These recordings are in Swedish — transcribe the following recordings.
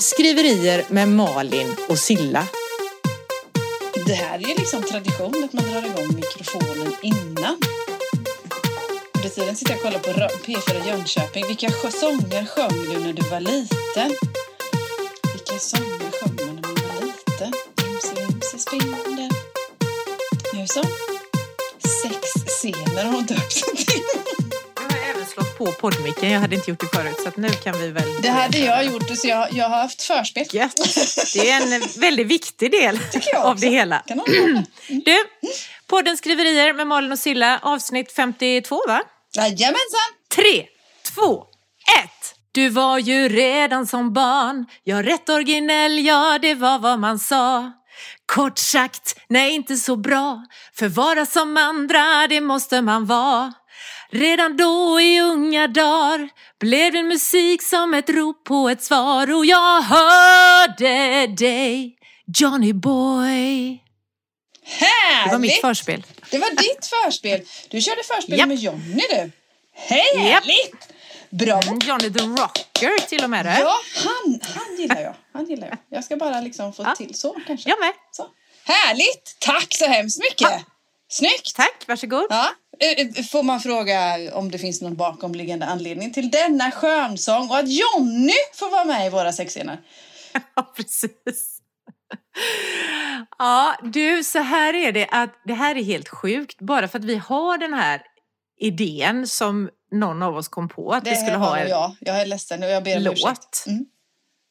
Skriverier med Malin och Silla. Det här är liksom tradition att man drar igång mikrofonen innan. Under tiden sitter jag och kollar på P4 Jönköping. Vilka sånger sjöng du när du var liten? Vilka sånger sjöng man när man var liten? Vimse, vimse, spindel. Nu så. Sex scener har hon döpt på poddmicken. Jag hade inte gjort det förut så nu kan vi väl... Det hade jag gjort, så jag, jag har haft förspel. Gött. Det är en väldigt viktig del av det hela. Det? Du, podden Skriverier med Malin och Silla, avsnitt 52 va? Jajamensan! Tre, två, ett. Du var ju redan som barn, ja rätt originell, ja det var vad man sa. Kort sagt, nej inte så bra, för vara som andra det måste man vara. Redan då i unga dagar blev din musik som ett rop på ett svar och jag hörde dig, Johnny boy. Härligt! Det var mitt förspel. Det var ditt förspel. Du körde förspel Japp. med Jonny du. Härligt! Bra. Mm, Johnny the Rocker till och med. det. Ja, han, han gillar jag. Han gillar jag. Jag ska bara liksom få Ja. till så kanske. Jag med. Så. Härligt! Tack så hemskt mycket. Ja. Snyggt! Tack, varsågod. Ja. Eh, Får man fråga om det finns någon bakomliggande anledning till denna skönsång och att Jonny får vara med i våra sexscener? Ja, precis. Ja, du, så här är det att det här är helt sjukt. Bara för att vi har den här idén som någon av oss kom på att Det vi skulle ha en jag. Jag är ledsen och jag ber om ursäkt. låt Mm.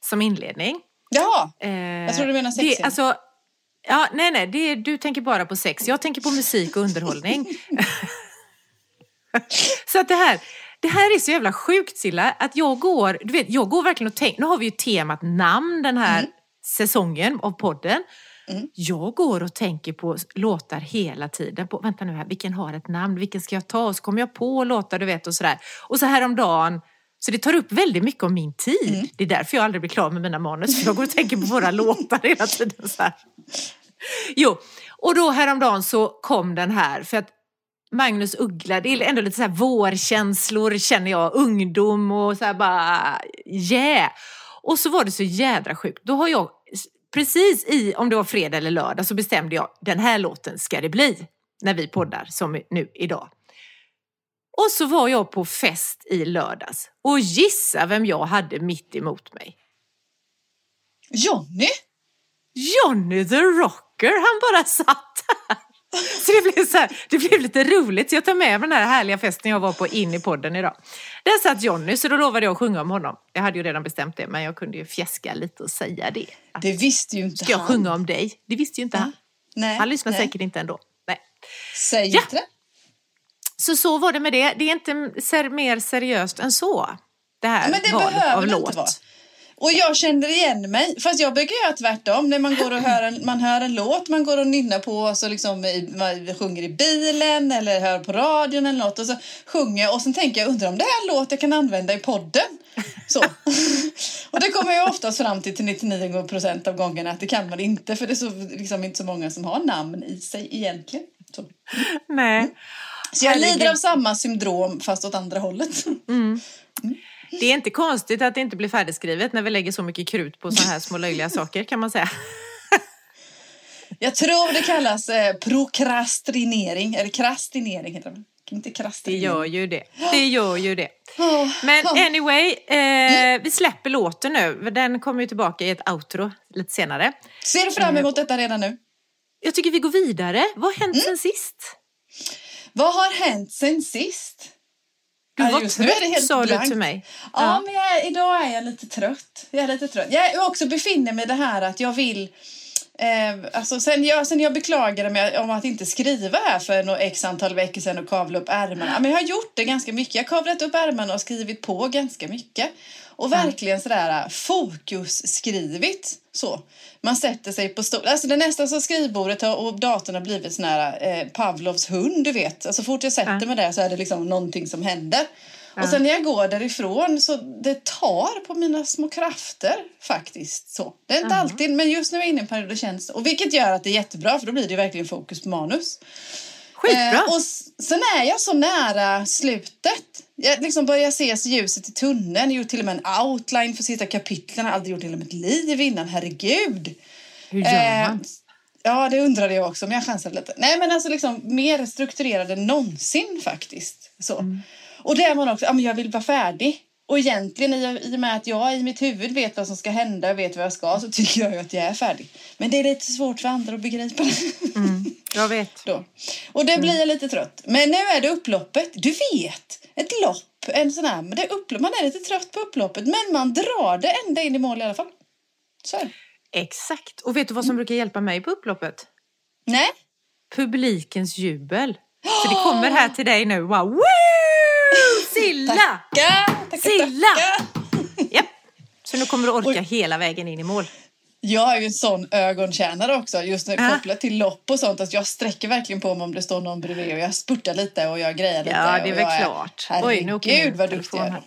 som inledning. Jaha, Eh, jag tror du menar det, sexscen. alltså, ja, Nej, nej, det, du tänker bara på sex. Jag tänker på musik och underhållning. så att det här, det här är så jävla sjukt Silla, att jag går, du vet, jag går verkligen och tänker, nu har vi ju temat namn den här Mm. säsongen av podden. Mm. Jag går och tänker på låtar hela tiden. På, vänta nu här, vilken har ett namn? Vilken ska jag ta? Och så kommer jag på låtar, du vet, och sådär. Och så häromdagen, så det tar upp väldigt mycket av min tid. Mm. Det är därför jag aldrig blir klar med mina manus. För jag går och tänker på våra låtar hela tiden. Så här. Jo, och då häromdagen så kom den här. För att Magnus Uggla, det är ändå lite så här vårkänslor känner jag. Ungdom och så här bara yeah. Och så var det så jädra sjukt. Då har jag precis i, om det var fredag eller lördag, så bestämde jag den här låten ska det bli. När vi poddar, som nu idag. Och så var jag på fest i lördags. Och gissa vem jag hade mitt emot mig. Jonny? Johnny the Rocker, han bara satt här. Så det blev, så här, det blev lite roligt, så jag tar med mig den här härliga festen jag var på in i podden idag. Där satt Johnny, så då lovade jag att sjunga om honom. Jag hade ju redan bestämt det, men jag kunde ju fjäska lite och säga det. Att, Det visste ju inte Ska jag han. sjunga om dig? Det visste ju inte han. Nej, Han lyssnar nej. säkert inte ändå. Nej. Säg Ja. inte det. Så så var det med det. Det är inte ser, mer seriöst än så. Det här Men det valet behöver av låt. inte vara. Och jag känner igen mig, fast jag brukar göra tvärtom. När man går och hör en, man hör en låt, man går och nynnar på, och så liksom i, man sjunger i bilen eller hör på radion eller något och så sjunger jag och sen tänker jag, undrar om det här är en låt jag kan använda i podden. Så. och det kommer jag oftast fram till till 99 procent av gångerna att det kan man inte för det är så, liksom inte så många som har namn i sig egentligen. Så, Nej. så jag Herregud. lider av samma syndrom fast åt andra hållet. Det är inte konstigt att det inte blir färdigskrivet när vi lägger så mycket krut på sådana här små löjliga saker kan man säga. Jag tror det kallas eh, prokrastinering, eller krastinering heter det. Inte Det gör ju det. Det gör ju det. Åh, Men åh. anyway, eh, vi släpper låten nu. Den kommer ju tillbaka i ett outro lite senare. Ser du fram emot detta redan nu? Jag tycker vi går vidare. Vad har hänt Mm. sen sist? Vad har hänt sen sist? Du Ja, var just nu är det trött helt sa du blankt. till mig. Ja, men jag, idag är jag lite trött. Jag är lite trött. Jag också befinner mig i det här att jag vill... Eh, alltså sen, jag, sen jag beklagade mig om att inte skriva här för något x antal veckor sedan och kavla upp ärmarna. Men jag har gjort det ganska mycket. Jag har kavlat upp ärmarna och skrivit på ganska mycket. Och verkligen sådär fokusskrivit. Så. Man sätter sig på stol. Alltså det nästan så skrivbordet har, och datorn har blivit sån här eh, Pavlovs hund, du vet. Alltså fort jag sätter Ja. mig där så är det liksom någonting som händer. Ja. Och sen när jag går därifrån så det tar på mina små krafter faktiskt. Så. Det är inte Ja. alltid, men just nu är jag inne i en period det känns Och vilket gör att det är jättebra för då blir det verkligen fokus på manus. Skitbra. Eh, och sen är jag så nära slutet. Jag liksom börjar se ljuset i tunneln. Jag gjort till och med en outline för sista kapitlen. Jag har aldrig gjort hela mitt liv innan. Herregud. Hur gör man? Ja, det undrade jag också, men jag chansade lite. Nej, men alltså liksom mer strukturerad än någonsin faktiskt. Så. Mm. Och det är man också, ja, men jag vill vara färdig. Och egentligen i, och med att jag i mitt huvud vet vad som ska hända och vet vad jag ska så tycker jag ju att jag är färdig. Men det är lite svårt för andra att begripa. Mm, jag vet. Då. Och det blir jag lite trött. Men nu är det upploppet. Du vet, ett lopp. En sån här, men det är upplopp. Man är lite trött på upploppet men man drar det ända in i mål i alla fall. Så är det. Exakt. Och vet du vad som brukar hjälpa mig på upploppet? Nej, Publikens jubel. Så det kommer här till dig nu. Wow. Silla! Tackar, tackar, Silla! Japp. Så nu kommer du orka Oj. hela vägen in i mål. Jag är ju en sån ögontjänare också, just när Ja. kopplat till lopp och sånt. Att jag sträcker verkligen på mig om det står någon bredvid och jag spurtar lite och jag grejar lite. Ja, det är väl klart. Oj, Herregud nu vad duktig jag är. då.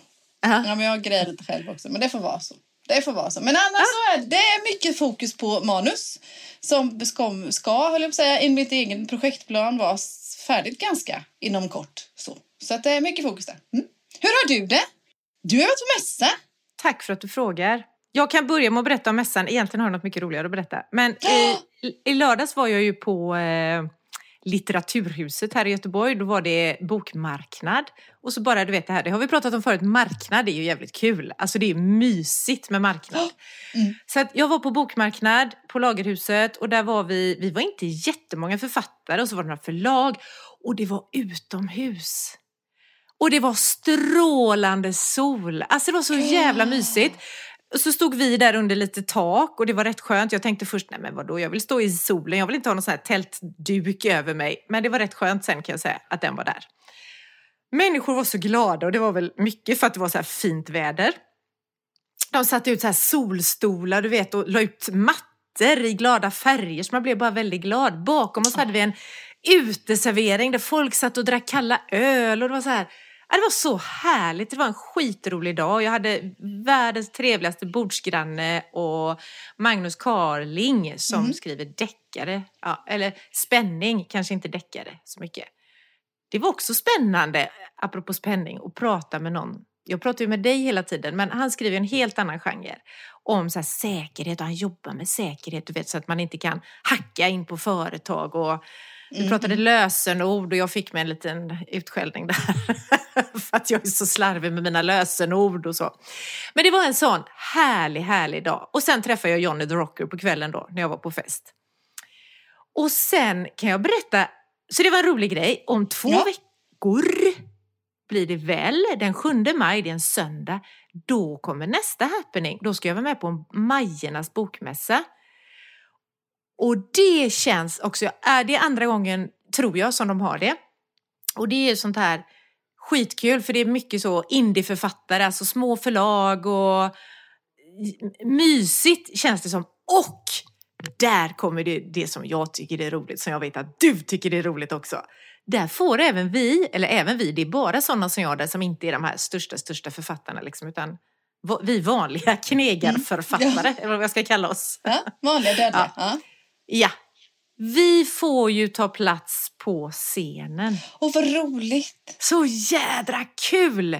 Aha. Ja, men jag grejar lite själv också. Men det får vara så. Det får vara så. Men annars så är det mycket fokus på manus. Som ska, ska höll jag på att säga, enligt min egen projektplan vara färdigt ganska inom kort. Så, så att det är mycket fokus där. Mm. Hur har du det? Du har varit på mässa. Tack för att du frågar. Jag kan börja med att berätta om mässan. Egentligen har jag något mycket roligare att berätta. Men i, i lördags var jag ju på eh, Litteraturhuset här i Göteborg. Då var det bokmarknad. Och så bara, du vet det här, det har vi pratat om förut, marknad är ju jävligt kul. Alltså det är mysigt med marknad. Mm. Så att jag var på bokmarknad på Lagerhuset och där var vi, vi var inte jättemånga författare och så var det några förlag och det var utomhus. Och det var strålande sol. Alltså det var så jävla mysigt. Och så stod vi där under lite tak och det var rätt skönt. Jag tänkte först, nej men vadå, jag vill stå i solen, jag vill inte ha någon sån här tältduk över mig. Men det var rätt skönt sen kan jag säga, att den var där. Människor var så glada och det var väl mycket för att det var så här fint väder. De satte ut så här solstolar, du vet, och la ut mattor i glada färger så man blev bara väldigt glad. Bakom oss hade vi en uteservering där folk satt och drack kalla öl och det var så här det var så härligt. Det var en skitrolig dag. Jag hade världens trevligaste bordsgranne och Magnus Carling som Mhm. skriver deckare. Ja, eller spänning, kanske inte deckare så mycket. Det var också spännande, apropå spänning, att prata med någon. Jag pratar ju med dig hela tiden, men han skriver en helt annan genre. Om så här säkerhet och han jobbar med säkerhet, du vet, så att man inte kan hacka in på företag. Och vi Mm. pratade lösenord och jag fick mig en liten utskällning där. för att jag är så slarvig med mina lösenord och så. Men det var en sån härlig, härlig dag. Och sen träffade jag Johnny the Rocker på kvällen då, när jag var på fest. Och sen kan jag berätta, så det var en rolig grej, om två Ja. veckor blir det väl, den 7 maj, det är en söndag, då kommer nästa happening. Då ska jag vara med på Majernas bokmässa. Och det känns också, är det andra gången, tror jag, som de har det. Och det är sånt här skitkul, för det är mycket så indieförfattare, alltså små förlag och mysigt känns det som. Och där kommer det, det som jag tycker är roligt, som jag vet att du tycker det är roligt också. Där får även vi, eller även vi, det är bara sådana som jag där som inte är de här största, största författarna liksom, utan vi vanliga knegarförfattare, eller vad jag ska kalla oss. Ja, vanliga dödliga. Ja. Ja, vi får ju ta plats på scenen. Och vad roligt. Så jädra kul!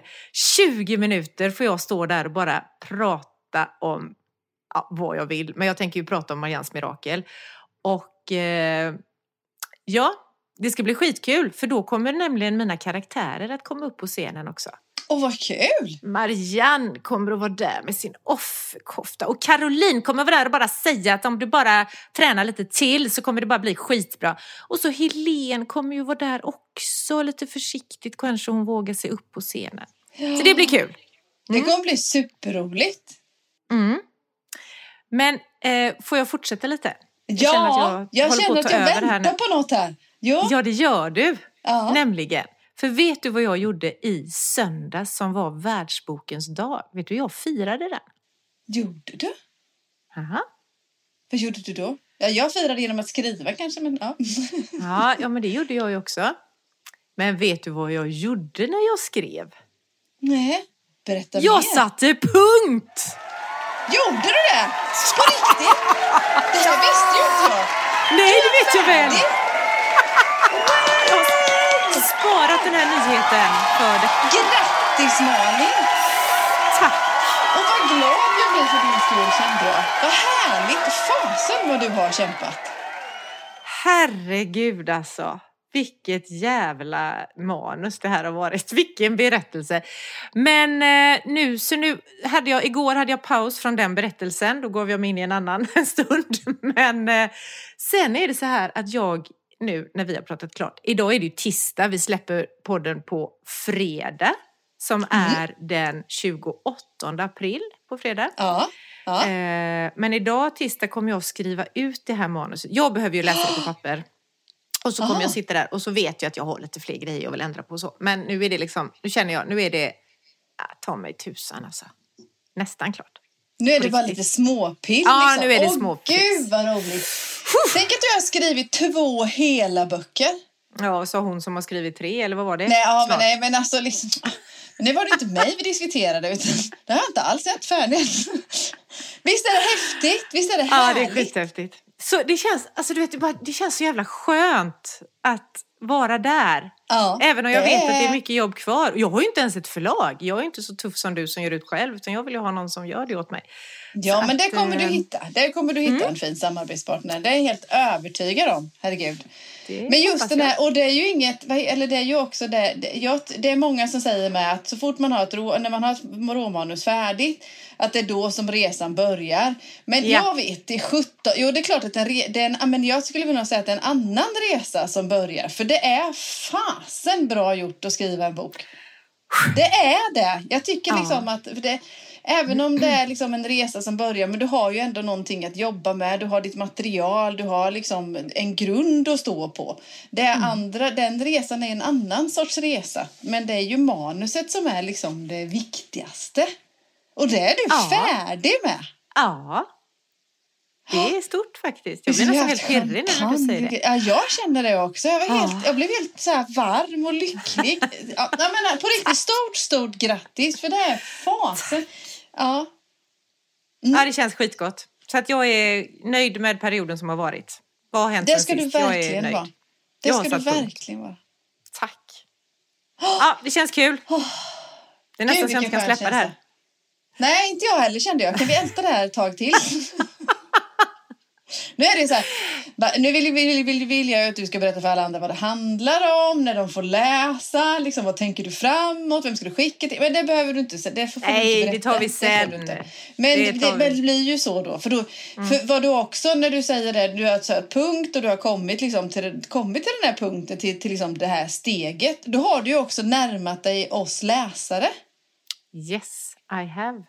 20 minuter får jag stå där och bara prata om ja, vad jag vill. Men jag tänker ju prata om Marians mirakel. Och eh, ja, det ska bli skitkul för då kommer nämligen mina karaktärer att komma upp på scenen också. Och vad kul! Marianne kommer att vara där med sin offerkofta och Caroline kommer vara där och bara säga att om du bara tränar lite till så kommer det bara bli skitbra. Och så Helene kommer ju vara där också, lite försiktigt kanske hon vågar sig upp på scenen. Så det blir kul. Det kommer bli superroligt. Mm. Men eh, får jag fortsätta lite? Ja, känner att jag jag känner att att jag över här väntar på något här. Ja. Ja, det gör du. ja. Nämligen. För vet du vad jag gjorde i söndags som var världsbokens dag? Vet du, jag firade den. Gjorde du? Aha. Vad gjorde du då? Ja, jag firade genom att skriva kanske, men ja. Ja, ja, men det gjorde jag ju också. Men vet du vad jag gjorde när jag skrev? Nej, berätta Jag mer. satte punkt! Gjorde du det? På riktigt? Det här visste ju inte jag. Nej, det vet jag väl! Sparat den här nyheten för dig. Grattis Malin! Tack! Och vad glad jag blir för din skull kände jag. Vad härligt! Fasen vad du har kämpat. Herregud alltså. Vilket jävla manus det här har varit. Vilken berättelse. Men eh, nu, så nu hade jag, igår hade jag paus från den berättelsen. Då gav jag mig in i en annan en stund. Men eh, sen är det så här att jag nu när vi har pratat klart. Idag är det ju tisdag. Vi släpper podden på fredag. Som är den 28 april på fredag. Ja. ja. Eh, men idag tisdag kommer jag skriva ut det här manuset. Jag behöver ju läsa det på papper. Och så kommer Aha. jag sitta där och så vet jag att jag har lite fler grejer jag vill ändra på och så. Men nu är det liksom, nu känner jag, nu är det, ah, ta mig tusan alltså. Nästan klart. Nu är det bara lite småpill. Ja, liksom. nu är det Åh, småpiss. Gud vad roligt. Tänk att du har skrivit två hela böcker. Ja, sa hon som har skrivit tre, eller vad var det? Nej, ja, men, nej, men alltså liksom... Det var det inte mig vi diskuterade, utan det har jag inte alls sett färdigt. Visst är det häftigt? Visst är det Ja, härligt? det är skithäftigt. Så det känns, alltså du vet, det, bara, det känns så jävla skönt att vara där. Ja, Även om jag det vet att det är mycket jobb kvar. Jag har ju inte ens ett förlag. Jag är inte så tuff som du som gör ut själv. Utan jag vill ju ha någon som gör det åt mig. Ja, Så men det att, kommer du eh, hitta. Där kommer du hitta en fin samarbetspartner. Det är jag helt övertygad om. Herregud. Det Men just den här, och det är ju inget, eller det är ju också det, det, jag, det är många som säger med att så fort man har ett, när man har ett råmanus färdigt, att det är då som resan börjar. Men Ja. jag vet, det är 17, jo det är klart att en, re- det är en, ja, men jag skulle vilja säga att det är en annan resa som börjar. För det är fasen bra gjort att skriva en bok. Det är det. Jag tycker Ja. liksom att för det, även om det är liksom en resa som börjar, men du har ju ändå någonting att jobba med. Du har ditt material, du har liksom en grund att stå på. Det är Mm. andra, den resan är en annan sorts resa. Men det är ju manuset som är liksom det viktigaste. Och det är du Ja. färdig med. Ja. Det är stort faktiskt. Jag blir nästan helt pirrig när du säger det. Ja, jag känner det också. Jag, var helt, jag blev helt så varm och lycklig. ja, jag menar, på riktigt, stort, stort grattis. För det är fasen. Ja. Ja, det känns skitgott. Så att jag är nöjd med perioden som har varit. Vad har hänt Det ska du sist? Är verkligen vara. Det Jag ska du verkligen vara. Tack. Ja, det känns kul. Det är nästan Gud, så jag inte kan släppa det här. Nej, inte jag heller kände jag. Kan vi älta det här ett tag till? nu är det så här. Nu vill, vill, vill, vill jag att du ska berätta för alla andra vad det handlar om, när de får läsa, liksom, vad tänker du framåt, vem ska du skicka till? Men det behöver du inte säga. Det får, Nej, inte det tar vi sen. inte. Men Det det, det, blir ju så då. För, då, för vad du också, när du säger det, du har satt punkt och du har kommit, liksom, till, kommit till den här punkten, till, till liksom det här steget. Då har du ju också närmat dig oss läsare. Yes, I have.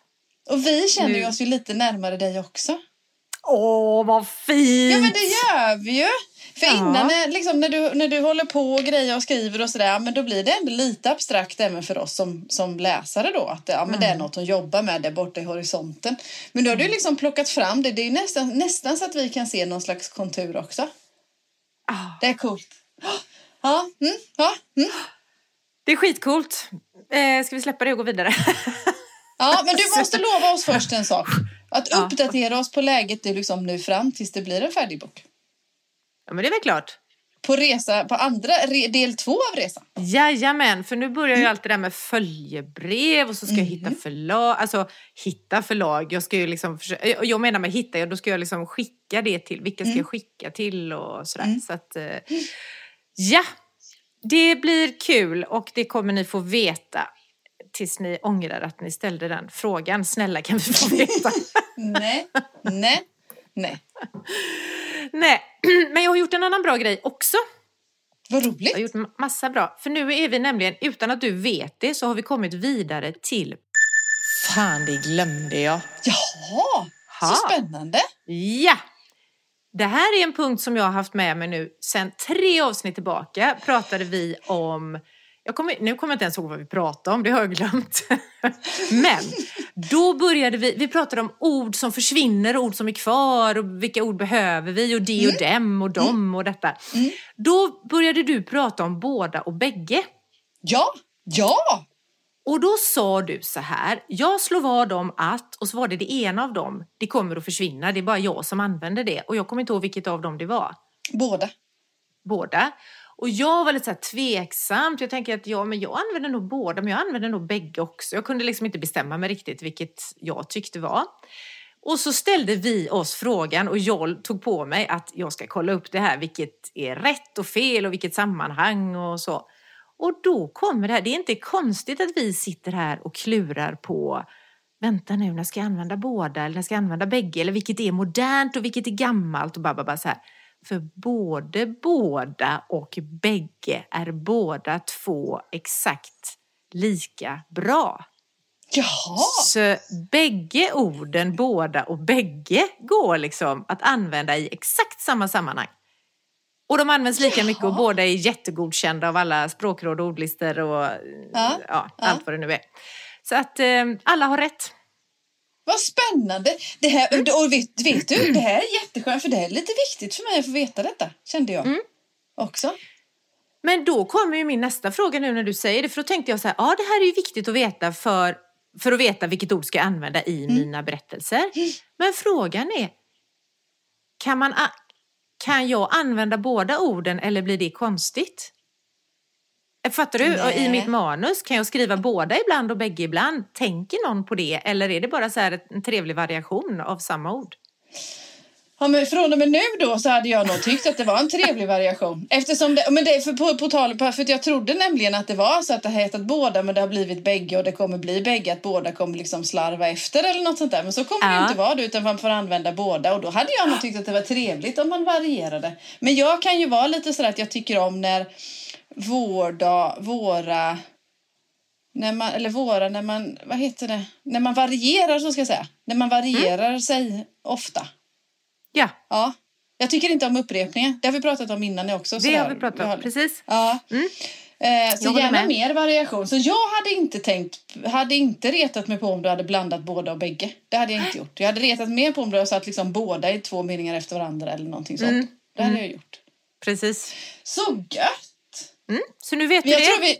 Och vi känner ju Nu- oss ju lite närmare dig också. Åh, vad fint! Ja men det gör vi ju. För Ja. innan när, liksom, när, du, när du håller på och grejer och skriver och sådär, men då blir det ändå lite abstrakt även för oss som, som läsare då. Att det, ja, men det Mm. är något att jobba med där borta i horisonten. Men då har du liksom plockat fram det. Det är nästan, nästan så att vi kan se någon slags kontur också. Ah, Det är coolt. Ja, mm, ja, mm. det är skitcoolt. Eh, ska vi släppa det och gå vidare? ja, men du måste lova oss först en sak. Att Ja. uppdatera oss på läget du liksom nu fram tills det blir en färdig bok. ja, men det är väl klart. På resa, på andra, re, del två av resan. Jajamän, för nu börjar ju allt det där med följebrev och så ska jag hitta förlag. Alltså hitta förlag. Jag ska ju liksom försöka, och jag menar med hitta, då ska jag liksom skicka det till. Vilka ska jag skicka till och sådär. Så att, eh, ja, det blir kul och det kommer ni få veta tills ni ångrar att ni ställde den frågan. Snälla kan vi få veta? Nej, nej, nej. Nej, men jag har gjort en annan bra grej också. Vad Jag har roligt. gjort ma- massa bra. För nu är vi nämligen, utan att du vet det, så har vi kommit vidare till... Fan, det glömde jag. Jaha, så Ha. spännande. Ja! Det här är en punkt som jag har haft med mig nu sen tre avsnitt tillbaka. Pratade vi om... Jag kommer, nu kommer jag inte ens ihåg vad vi pratade om, det har jag glömt. Men då började vi, vi pratade om ord som försvinner, ord som är kvar och vilka ord behöver vi och de och dem och dem och detta. Mm. Då började du prata om båda och bägge. Ja, ja. Och då sa du så här, jag slår vad om att, och så var det det ena av dem, det kommer att försvinna, det är bara jag som använder det. Och jag kommer inte ihåg vilket av dem det var. Båda. Båda. Och jag var lite så här tveksam. Jag tänker att ja, men jag använder nog båda, men jag använder nog bägge också. Jag kunde liksom inte bestämma mig riktigt vilket jag tyckte var. Och så ställde vi oss frågan och jag tog på mig att jag ska kolla upp det här, vilket är rätt och fel och vilket sammanhang och så. Och då kommer det här, det är inte konstigt att vi sitter här och klurar på vänta nu, när ska jag använda båda eller när ska jag använda bägge eller vilket är modernt och vilket är gammalt och bara, bara så här. För både båda och bägge är båda två exakt lika bra. Jaha! Så bägge orden, båda och bägge, går liksom att använda i exakt samma sammanhang. Och de används lika Jaha. mycket och båda är jättegodkända av alla språkråd och ordlistor och ja, ja. allt vad det nu är. Så att eh, alla har rätt. Vad spännande! Det här, Mm. och vet, vet du, det här är jätteskönt för det är lite viktigt för mig att få veta detta, kände jag Mm. också. Men då kommer ju min nästa fråga nu när du säger det, för då tänkte jag så här, ja det här är ju viktigt att veta för, för att veta vilket ord ska jag använda i Mm. mina berättelser. Men frågan är, kan, man, kan jag använda båda orden eller blir det konstigt? Fattar du? Och I mitt manus, kan jag skriva båda ibland och bägge ibland? Tänker någon på det eller är det bara så här en trevlig variation av samma ord? Ja, men från och med nu då så hade jag nog tyckt att det var en trevlig variation. Eftersom det, men det för, på, på tal för jag trodde nämligen att det var så att det hetat båda men det har blivit bägge och det kommer bli bägge att båda kommer liksom slarva efter eller något sånt där. Men så kommer det Ja. ju inte vara det utan man får använda båda och då hade jag nog tyckt att det var trevligt om man varierade. Men jag kan ju vara lite sådär att jag tycker om när vårda, våra när man, eller våra, när man, vad heter det, när man varierar så ska jag säga. När man varierar sig ofta. Ja, Ja. Jag tycker inte om upprepningar. Det har vi pratat om innan också. det har vi pratat om. Precis. Ja. Mm. Eh, så gärna med. mer variation. Så jag hade inte tänkt, hade inte retat mig på om du hade blandat båda och bägge. Det hade jag inte gjort. Jag hade retat mer på om du hade satt liksom båda i två meningar efter varandra eller någonting sånt. Mm. Det hade jag gjort. Precis. Så gött! Mm. Så nu vet du det. tror vi,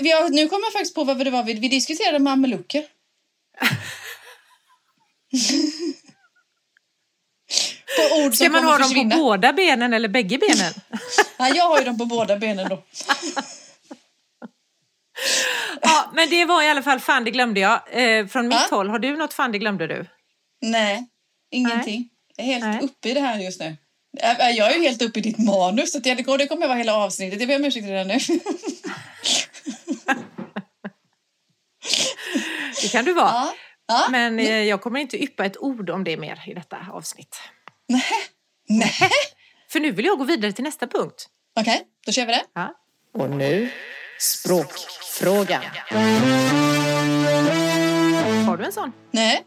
vi har, nu kommer jag faktiskt på vad det var vi, vi diskuterade mamelucker. på ord Ska man ha dem försvinna. på båda benen eller bägge benen? Ja, jag har ju dem på båda benen då. ja, men det var i alla fall fan det glömde jag. Eh, från mitt Ja. håll, har du något fan det glömde du? Nej, ingenting. Jag är helt Nej. uppe i det här just nu. Jag är ju helt uppe i ditt manus. Så att det kommer det kommer vara hela avsnittet. Jag ber om ursäkt redan nu. Det kan du vara. Ja. Ja. Men eh, jag kommer inte yppa ett ord om det mer i detta avsnitt. Nej. Nej. För nu vill jag gå vidare till nästa punkt. Okej, då kör vi det. Ja. Och nu språkfrågan. Har du en sån? Nej.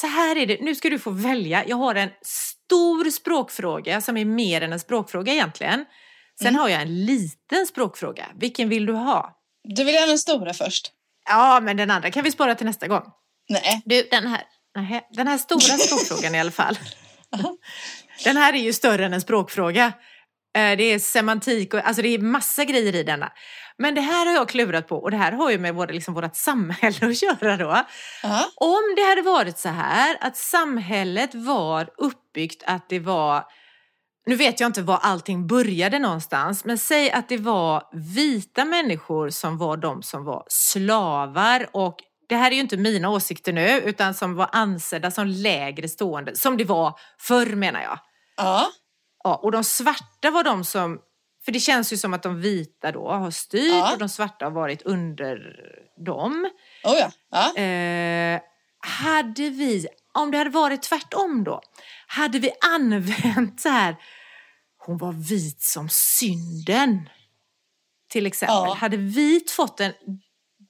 Så här är det, nu ska du få välja. Jag har en stor språkfråga som är mer än en språkfråga egentligen. Sen har jag en liten språkfråga. Vilken vill du ha? Du vill ha den stora först. Ja, men den andra kan vi spara till nästa gång. Nej. Du, den här, nej, den här stora språkfrågan i alla fall. Den här är ju större än en språkfråga. Eh, Det är semantik och alltså det är massa grejer i denna. Men det här har jag klurat på och det här har ju med vår, liksom vårt samhälle att göra då. Ja. Om det hade varit så här att samhället var uppbyggt att det var nu vet jag inte var allting började någonstans, men säg att det var vita människor som var de som var slavar och det här är ju inte mina åsikter nu, utan som var ansedda som lägre stående, som det var förr menar jag. Ja. Ja, och de svarta var de som, för det känns ju som att de vita då har styrt Ja. och de svarta har varit under dem. Oh ja. ja. Eh, hade vi, om det hade varit tvärtom då, hade vi använt så här, hon var vit som synden. Till exempel. Ja. Hade vit fått en,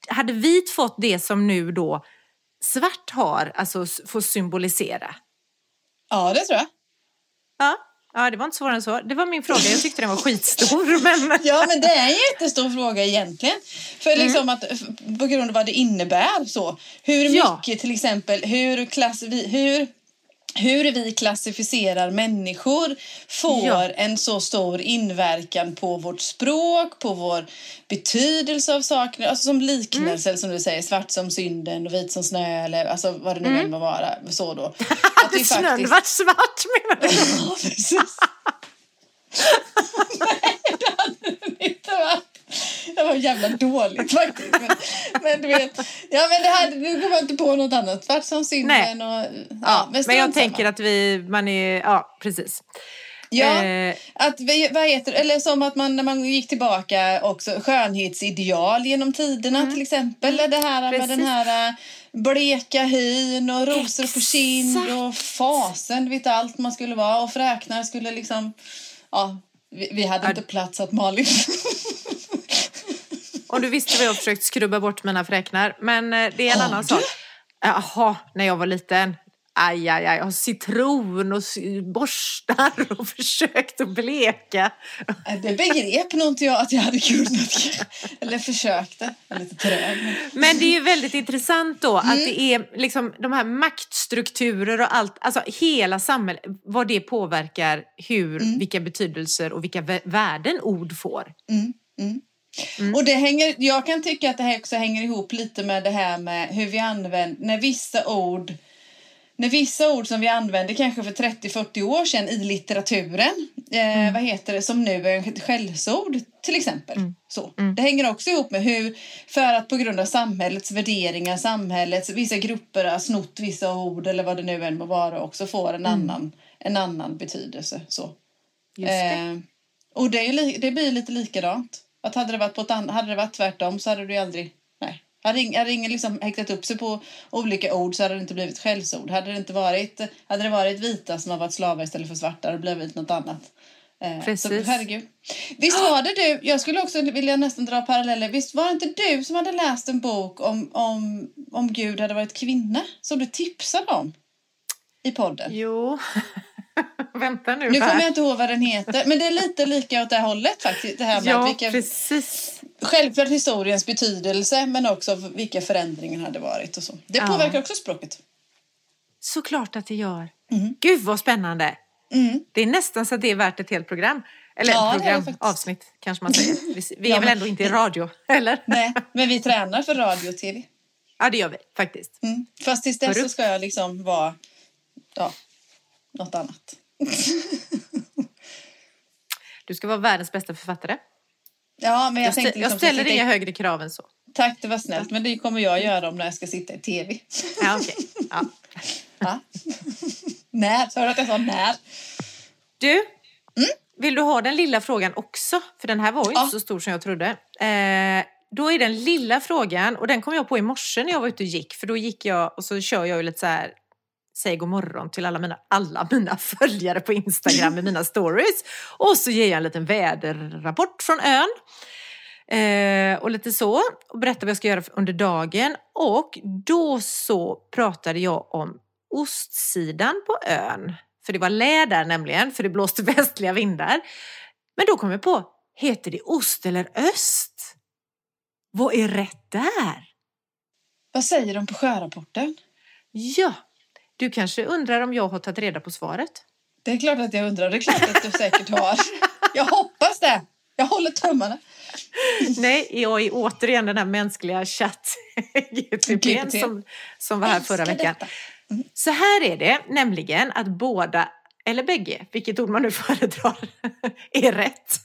hade vit fått det som nu då svart har, alltså får symbolisera. Ja, det tror jag. Ja, ja, det var inte svårare än så. Det var min fråga, jag tyckte den var skitstor. Men... Ja, men det är en jättestor fråga egentligen. För Mm. liksom att, f- på grund av vad det innebär så. Hur Ja. mycket till exempel, hur, klass, hur, hur vi klassificerar människor får Ja. en så stor inverkan på vårt språk, på vår betydelse av saker. Alltså som liknelse, Mm. som du säger, svart som synden och vit som snö eller alltså vad det nu än må vara. Så då. Att vi snön faktiskt- varit svart menar du? Ja, precis. Nej, det hade den det var jävla dåligt faktiskt. Men, men du vet, ja men det här, nu kommer jag inte på något annat. Vart som synden och... Ja, Ja, men strunt jag tänker att vi, man är, ja precis. Ja, Eh, att, vi- vad heter? Eller som att man när man gick tillbaka också skönhetsideal genom tiderna till exempel. Det här med Mm. Precis. den här äh, bleka hyn och rosor på kind Exakt. och fasen, du vet allt man skulle vara och fräknar skulle liksom, ja, vi, vi hade Ja. inte plats att Malin. Om du visste vad jag försökt skrubba bort mina fräknar. Men eh, det är en Har annan sak. Jaha, när jag var liten. Aj, aj, aj. Jag har citron och borstar och försökt att bleka. Det begrep nog inte jag att jag hade kunnat. Eller försökte. Jag är lite trög. men- det är ju väldigt intressant då Mm. att det är liksom de här maktstrukturer och allt, alltså hela samhället, vad det påverkar hur, Mm. vilka betydelser och vilka vä- värden ord får. Mm, mm. Mm. Och det hänger, jag kan tycka att det här också hänger ihop lite med det här med hur vi använder, när vissa ord när vissa ord som vi använde kanske för 30-40 år sedan i litteraturen, Mm. eh, vad heter det, som nu är ett skällsord till exempel. Mm. Så. Det hänger också ihop med hur, för att på grund av samhällets värderingar, samhällets, vissa grupper har snott vissa ord eller vad det nu än må vara också får en, annan, en annan betydelse. Så. Mm. Just det. Eh, och det, är det blir lite likadant. Att hade det varit på ett an- hade det varit tvärtom så hade du aldrig... Nej. Hade ing- hade ingen liksom häktat upp sig på olika ord så hade det inte blivit skällsord. Hade det inte varit, hade det varit vita som har varit slavar istället för svarta hade det blivit något annat. Eh, Så, Precis. herregud. Visst var det du, jag skulle också vilja nästan dra paralleller, visst var det inte du som hade läst en bok om, om, om Gud hade varit kvinna som du tipsade om i podden? Jo, vänta nu, Nu här. kommer jag inte ihåg vad den heter, men det är lite lika åt det här hållet faktiskt. Det här med Ja, vilka, precis. självklart historiens betydelse, men också vilka förändringar hade varit och så. Det Ja. påverkar också språket. Såklart att det gör. Mm. Gud vad spännande. Mm. Det är nästan så att det är värt ett helt program. Eller Ja, program, avsnitt kanske man säger. Vi, vi är Ja, väl ändå inte i radio, eller? Nej, men vi tränar för radio och tv. Ja, det gör vi faktiskt. Mm. Fast tills dess så ska jag liksom vara ja, något annat. Du ska vara världens bästa författare. Ja, men jag, Jag, tänkte stä- liksom jag ställer sitta i- inga högre krav än så. Tack, det var snällt. Men det kommer jag göra om när jag ska sitta i tv. Ja, okej. ja. Ja. när? Du att jag sa när? Du, vill du ha den lilla frågan också? För den här var ju Ja. inte så stor som jag trodde. Eh, då är den lilla frågan, och den kom jag på i morse när jag var ute och gick, för då gick jag och så kör jag ju lite så här, säg god morgon till alla mina, alla mina följare på Instagram med mina stories. Och så ger jag en liten väderrapport från ön. Eh, och lite så, och berättar vad jag ska göra under dagen. Och då så pratade jag om ostsidan på ön. För det var lä där nämligen, för det blåste västliga vindar. Men då kom jag på, heter det ost eller öst? Vad är rätt där? Vad säger de på sjörapporten? Ja, du kanske undrar om jag har tagit reda på svaret? Det är klart att jag undrar. Det är klart att du säkert har. Jag hoppas det. Jag håller tummarna. Nej, jag är återigen den här mänskliga chatt GPT. som, som var här förra veckan. detta. Så här är det nämligen att båda, eller bägge, vilket ord man nu föredrar, är rätt.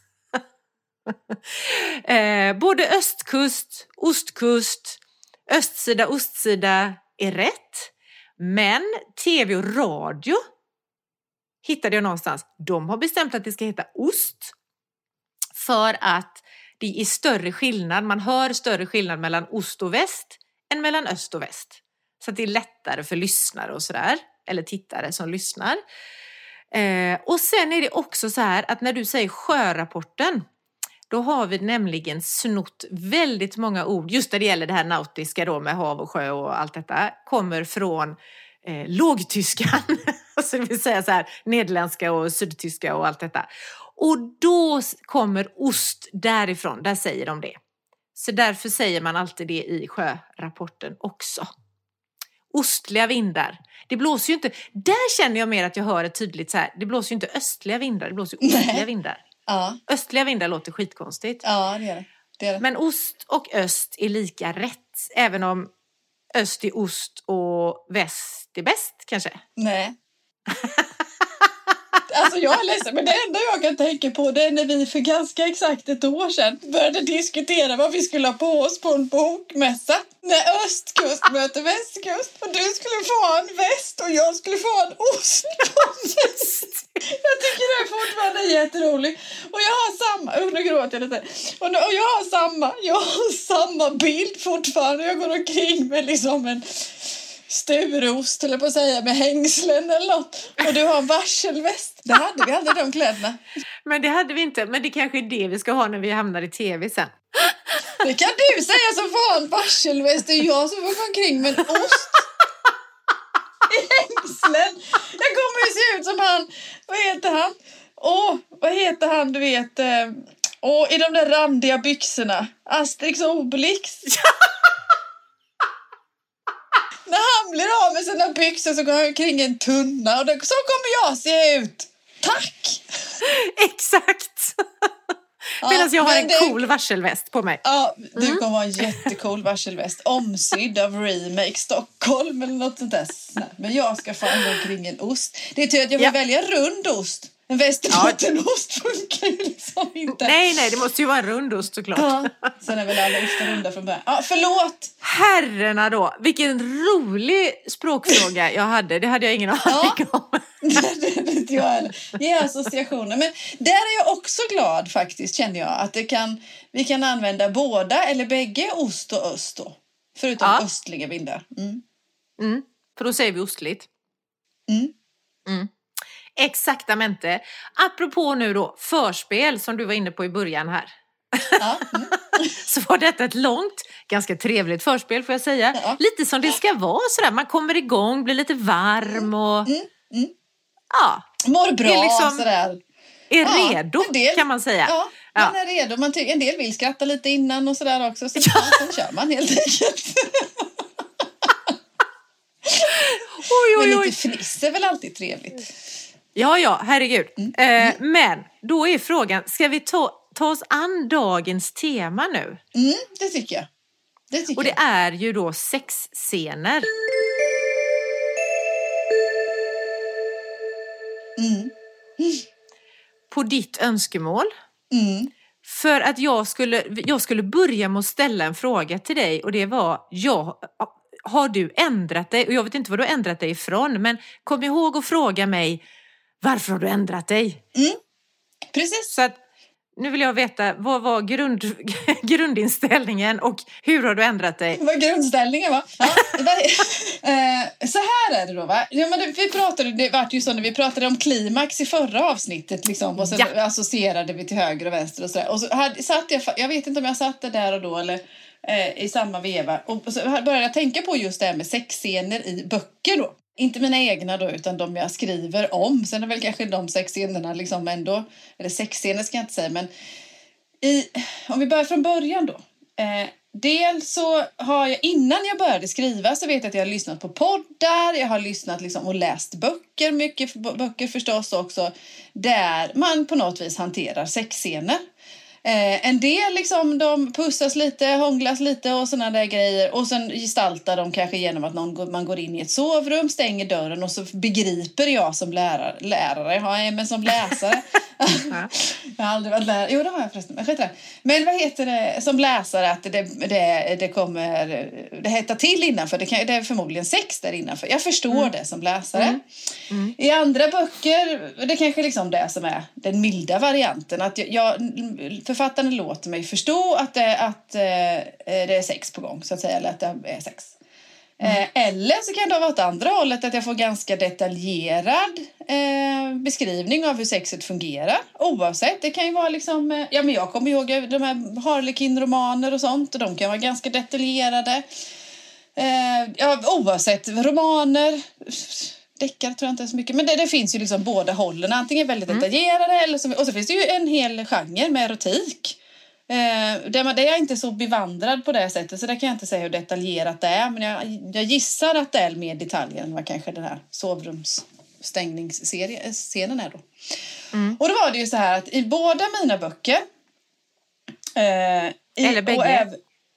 eh, både östkust, ostkust, östsida, ostsida är rätt. Men tv och radio hittade jag någonstans. De har bestämt att det ska heta ost. För att det är större skillnad, man hör större skillnad mellan ost och väst än mellan öst och väst. Så att det är lättare för lyssnare och sådär, eller tittare som lyssnar. Eh, och sen är det också så här att när du säger sjörapporten, då har vi nämligen snott väldigt många ord, just när det gäller det här nautiska då med hav och sjö och allt detta, kommer från eh, lågtyskan, alltså det vill säga så här nederländska och sydtyska och allt detta. Och då kommer ost därifrån, där säger de det. Så därför säger man alltid det i sjörapporten också. Ostliga vindar. Det blåser ju inte, där känner jag mer att jag hör ett tydligt så här, det blåser ju inte östliga vindar, det blåser ju ostliga vindar. Ja, Östliga vindar låter skitkonstigt. ja det är det. är det. Men ost och öst är lika rätt, även om öst är ost och väst är bäst kanske. Nej. Alltså jag är ledsen, men det enda jag kan tänka på det är när vi för ganska exakt ett år sedan började diskutera vad vi skulle ha på oss på en bokmässa. När östkust möter västkust och du skulle få en väst och jag skulle få en ost på en väst. Jag tycker det är fortfarande jätteroligt. Och jag har samma, oh, nu gråter jag lite. Och, nu, och jag har samma, jag har samma bild fortfarande. Jag går omkring med liksom en sturost, eller på att säga, med hängslen eller något. Och du har en varselväst. Det hade vi aldrig de kläderna. Men det hade vi inte. Men det kanske är det vi ska ha när vi hamnar i tv sen. Det kan du säga som en varselväst. Det är jag som får gå omkring med en ost i hängslen. Jag kommer ju se ut som han, vad heter han? Åh, vad heter han du vet? eh, Åh, i de där randiga byxorna. Asterix och Obelix. När han blir av med sina byxor så går han omkring i en tunna och det, så kommer jag se ut. Tack! Exakt! Medan jag har en det- cool varselväst på mig. Ja, du kommer ha en jättecool varselväst. Omsydd av Remake Stockholm eller något sånt där. Men jag ska fan gå omkring i en ost. Det är tur att jag får Ja. välja rund ost. En västerbottenost funkar ju liksom inte. Nej, nej, det måste ju vara en rundost såklart. Ja. Sen är väl alla ostar runda från början. Ja, förlåt! Herrarna då, vilken rolig språkfråga jag hade. Det hade jag ingen aning om. det inte jag heller. Ge associationer. Men där är jag också glad faktiskt, känner jag. Att det kan, vi kan använda båda eller bägge ost och öst då. Förutom Ja. östliga vindar. Mm. Mm, för då säger vi ostligt. Mm. Mm. Exaktamente. Apropå nu då förspel som du var inne på i början här. Ja. Mm. Så var detta ett långt, ganska trevligt förspel får jag säga. Ja. Lite som det ska vara sådär, man kommer igång, blir lite varm och Mm, mm. ja, Mår bra är liksom- sådär. är Ja, redo del- kan man säga. Ja, man är redo. Man en del vill skratta lite innan och sådär också. Så ja. sen kör man helt enkelt. Oj, Men oj, oj. lite fniss är väl alltid trevligt. Ja, ja, herregud. Mm. Eh, men då är frågan, ska vi ta, ta oss an dagens tema nu? Mm, det tycker jag. Det tycker Och det jag. är ju då sexscener. Mm, På ditt önskemål. mm. För att jag skulle, jag skulle börja med att ställa en fråga till dig och det var, ja, har du ändrat dig? Och jag vet inte vad du har ändrat dig ifrån, men kom ihåg att fråga mig, varför har du ändrat dig? Precis. Så att, nu vill jag veta, vad var grund, grundinställningen och hur har du ändrat dig? Var grundställningen va? Ja, var, eh, så här är det då va? Ja, men vi pratade, det vart ju så när vi pratade om klimax i förra avsnittet liksom, och så Ja. associerade vi till höger och vänster och sådär. Och så hade, satt jag, jag vet inte om jag satt det där och då eller eh, i samma veva. Och så började jag tänka på just det här med sexscener i böcker då. Inte mina egna då, utan de jag skriver om. Sen är väl kanske de sexscenerna liksom ändå, eller sexscener ska jag inte säga, men i, om vi börjar från början då. Eh, dels så har jag, innan jag började skriva så vet jag att jag har lyssnat på poddar, jag har lyssnat liksom och läst böcker, mycket böcker förstås också, där man på något vis hanterar sexscener. Eh, en del liksom, de pussas lite, hånglas lite och sådana där grejer. Och sen gestaltar de kanske genom att någon, man går in i ett sovrum, stänger dörren och så begriper jag som lärare, lärare ja, men som läsare. jag har aldrig varit lärare. Jo, det har jag förresten. Men, men vad heter det som läsare att det, det, det kommer det hettar till innanför. Det, kan, det är förmodligen sex där innanför. Jag förstår det som läsare. I andra böcker, det kanske liksom det som är den milda varianten. Att jag, jag, författaren låter mig förstå att, det, att eh, det är sex på gång, så att säga. Eller att det är sex. Eh, eller så kan det vara åt andra hållet, att jag får ganska detaljerad eh, beskrivning av hur sexet fungerar. Oavsett, det kan ju vara liksom... Eh, ja, men jag kommer ihåg de här Harlequin-romaner och sånt, och de kan vara ganska detaljerade. Eh, ja, oavsett, romaner, deckare tror jag inte så mycket, men det, det finns ju liksom båda hållen. Antingen väldigt detaljerade eller så, och så finns det ju en hel genre med erotik. Eh, där man, det är jag inte så bevandrad på det sättet så det kan jag inte säga hur detaljerat det är. Men jag, jag gissar att det är mer detaljer än vad kanske den här sovrumsstängningsscenen är då. Och då var det ju så här att i båda mina böcker eh, i, Eller bägge.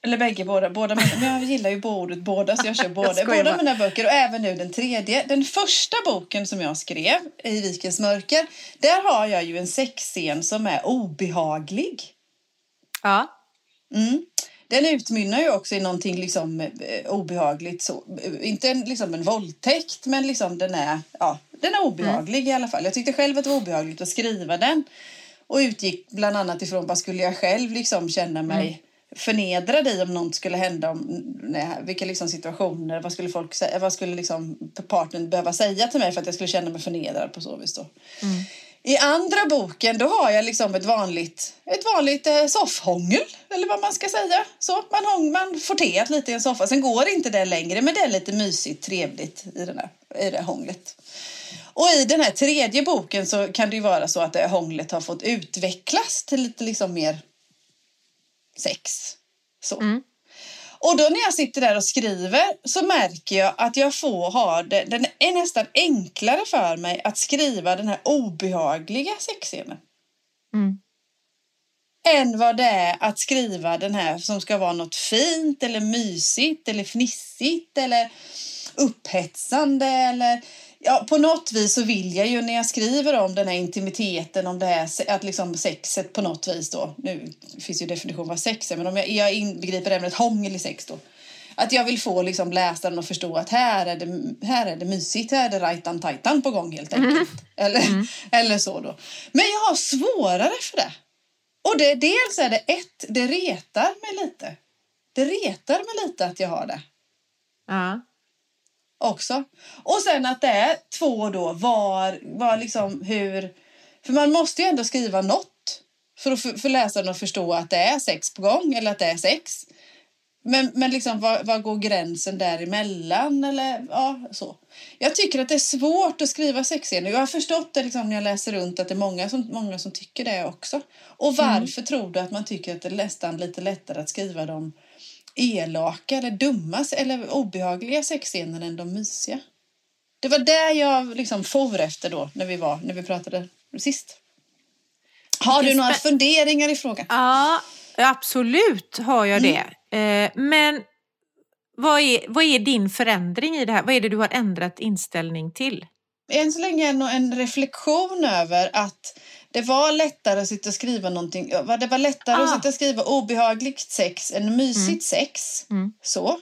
Eller bägge, båda. båda men jag gillar ju ordet båda så jag kör båda. skojar båda mina böcker och även nu den tredje. Den första boken som jag skrev, I vikens mörker, där har jag ju en sexscen som är obehaglig. Ja. Mm. Den utmynnar ju också i någonting liksom, eh, obehagligt. Så, eh, inte en, liksom en våldtäkt, men liksom den, är, ja, den är obehaglig i alla fall. Jag tyckte själv att det var obehagligt att skriva den. Och utgick bland annat ifrån vad skulle jag själv liksom känna mig förnedrad i om något skulle hända. Om, nej, vilka liksom situationer, vad skulle, folk, vad skulle liksom partnern behöva säga till mig för att jag skulle känna mig förnedrad på så vis. Då. I andra boken då har jag liksom ett vanligt, ett vanligt eh, soffhångel, eller vad man ska säga. Så, man, hång, man får teat lite i en soffa. Sen går inte det längre, men det är lite mysigt, trevligt i, den här, i det här hånglet. Och i den här tredje boken så kan det ju vara så att det här hånglet har fått utvecklas till lite liksom mer sex. Så. Mm. Och då när jag sitter där och skriver så märker jag att jag får ha det, den är nästan enklare för mig att skriva den här obehagliga sexscenen. Mm. Än vad det är att skriva den här som ska vara något fint eller mysigt eller fnissigt eller upphetsande eller ja, på något vis så vill jag ju när jag skriver om den här intimiteten, om det här att liksom sexet på något vis då, nu finns ju definition vad sex är, men om jag, jag inbegriper även ett hångel i sex då, att jag vill få liksom läsaren att förstå att här är det, här är det mysigt, här är det rajtan tajtan på gång helt enkelt. Eller, eller så då. Men jag har svårare för det. Och det, dels är det ett, det retar mig lite. Det retar mig lite att jag har det Ja. Också. Och sen att det är två då, var, var liksom hur... För man måste ju ändå skriva något för att för, för läsaren att förstå att det är sex på gång eller att det är sex. Men, men liksom, var, var går gränsen däremellan? Eller, ja, så. Jag tycker att det är svårt att skriva sexscener. Jag har förstått det liksom, när jag läser runt att det är många som, många som tycker det också. Och varför tror du att man tycker att det är nästan lite lättare att skriva de elaka eller dumma eller obehagliga sexscener än de mysiga? Det var det jag liksom for efter då när vi, var, när vi pratade sist. Har du några funderingar i frågan? Ja, absolut har jag Mm. det. Eh, men vad är, vad är din förändring i det här? Vad är det du har ändrat inställning till? än så länge en, en reflektion över att det var lättare att sitta och skriva någonting. Det var lättare att Ah. sitta och skriva obehagligt sex än mysigt sex. Mm. Så.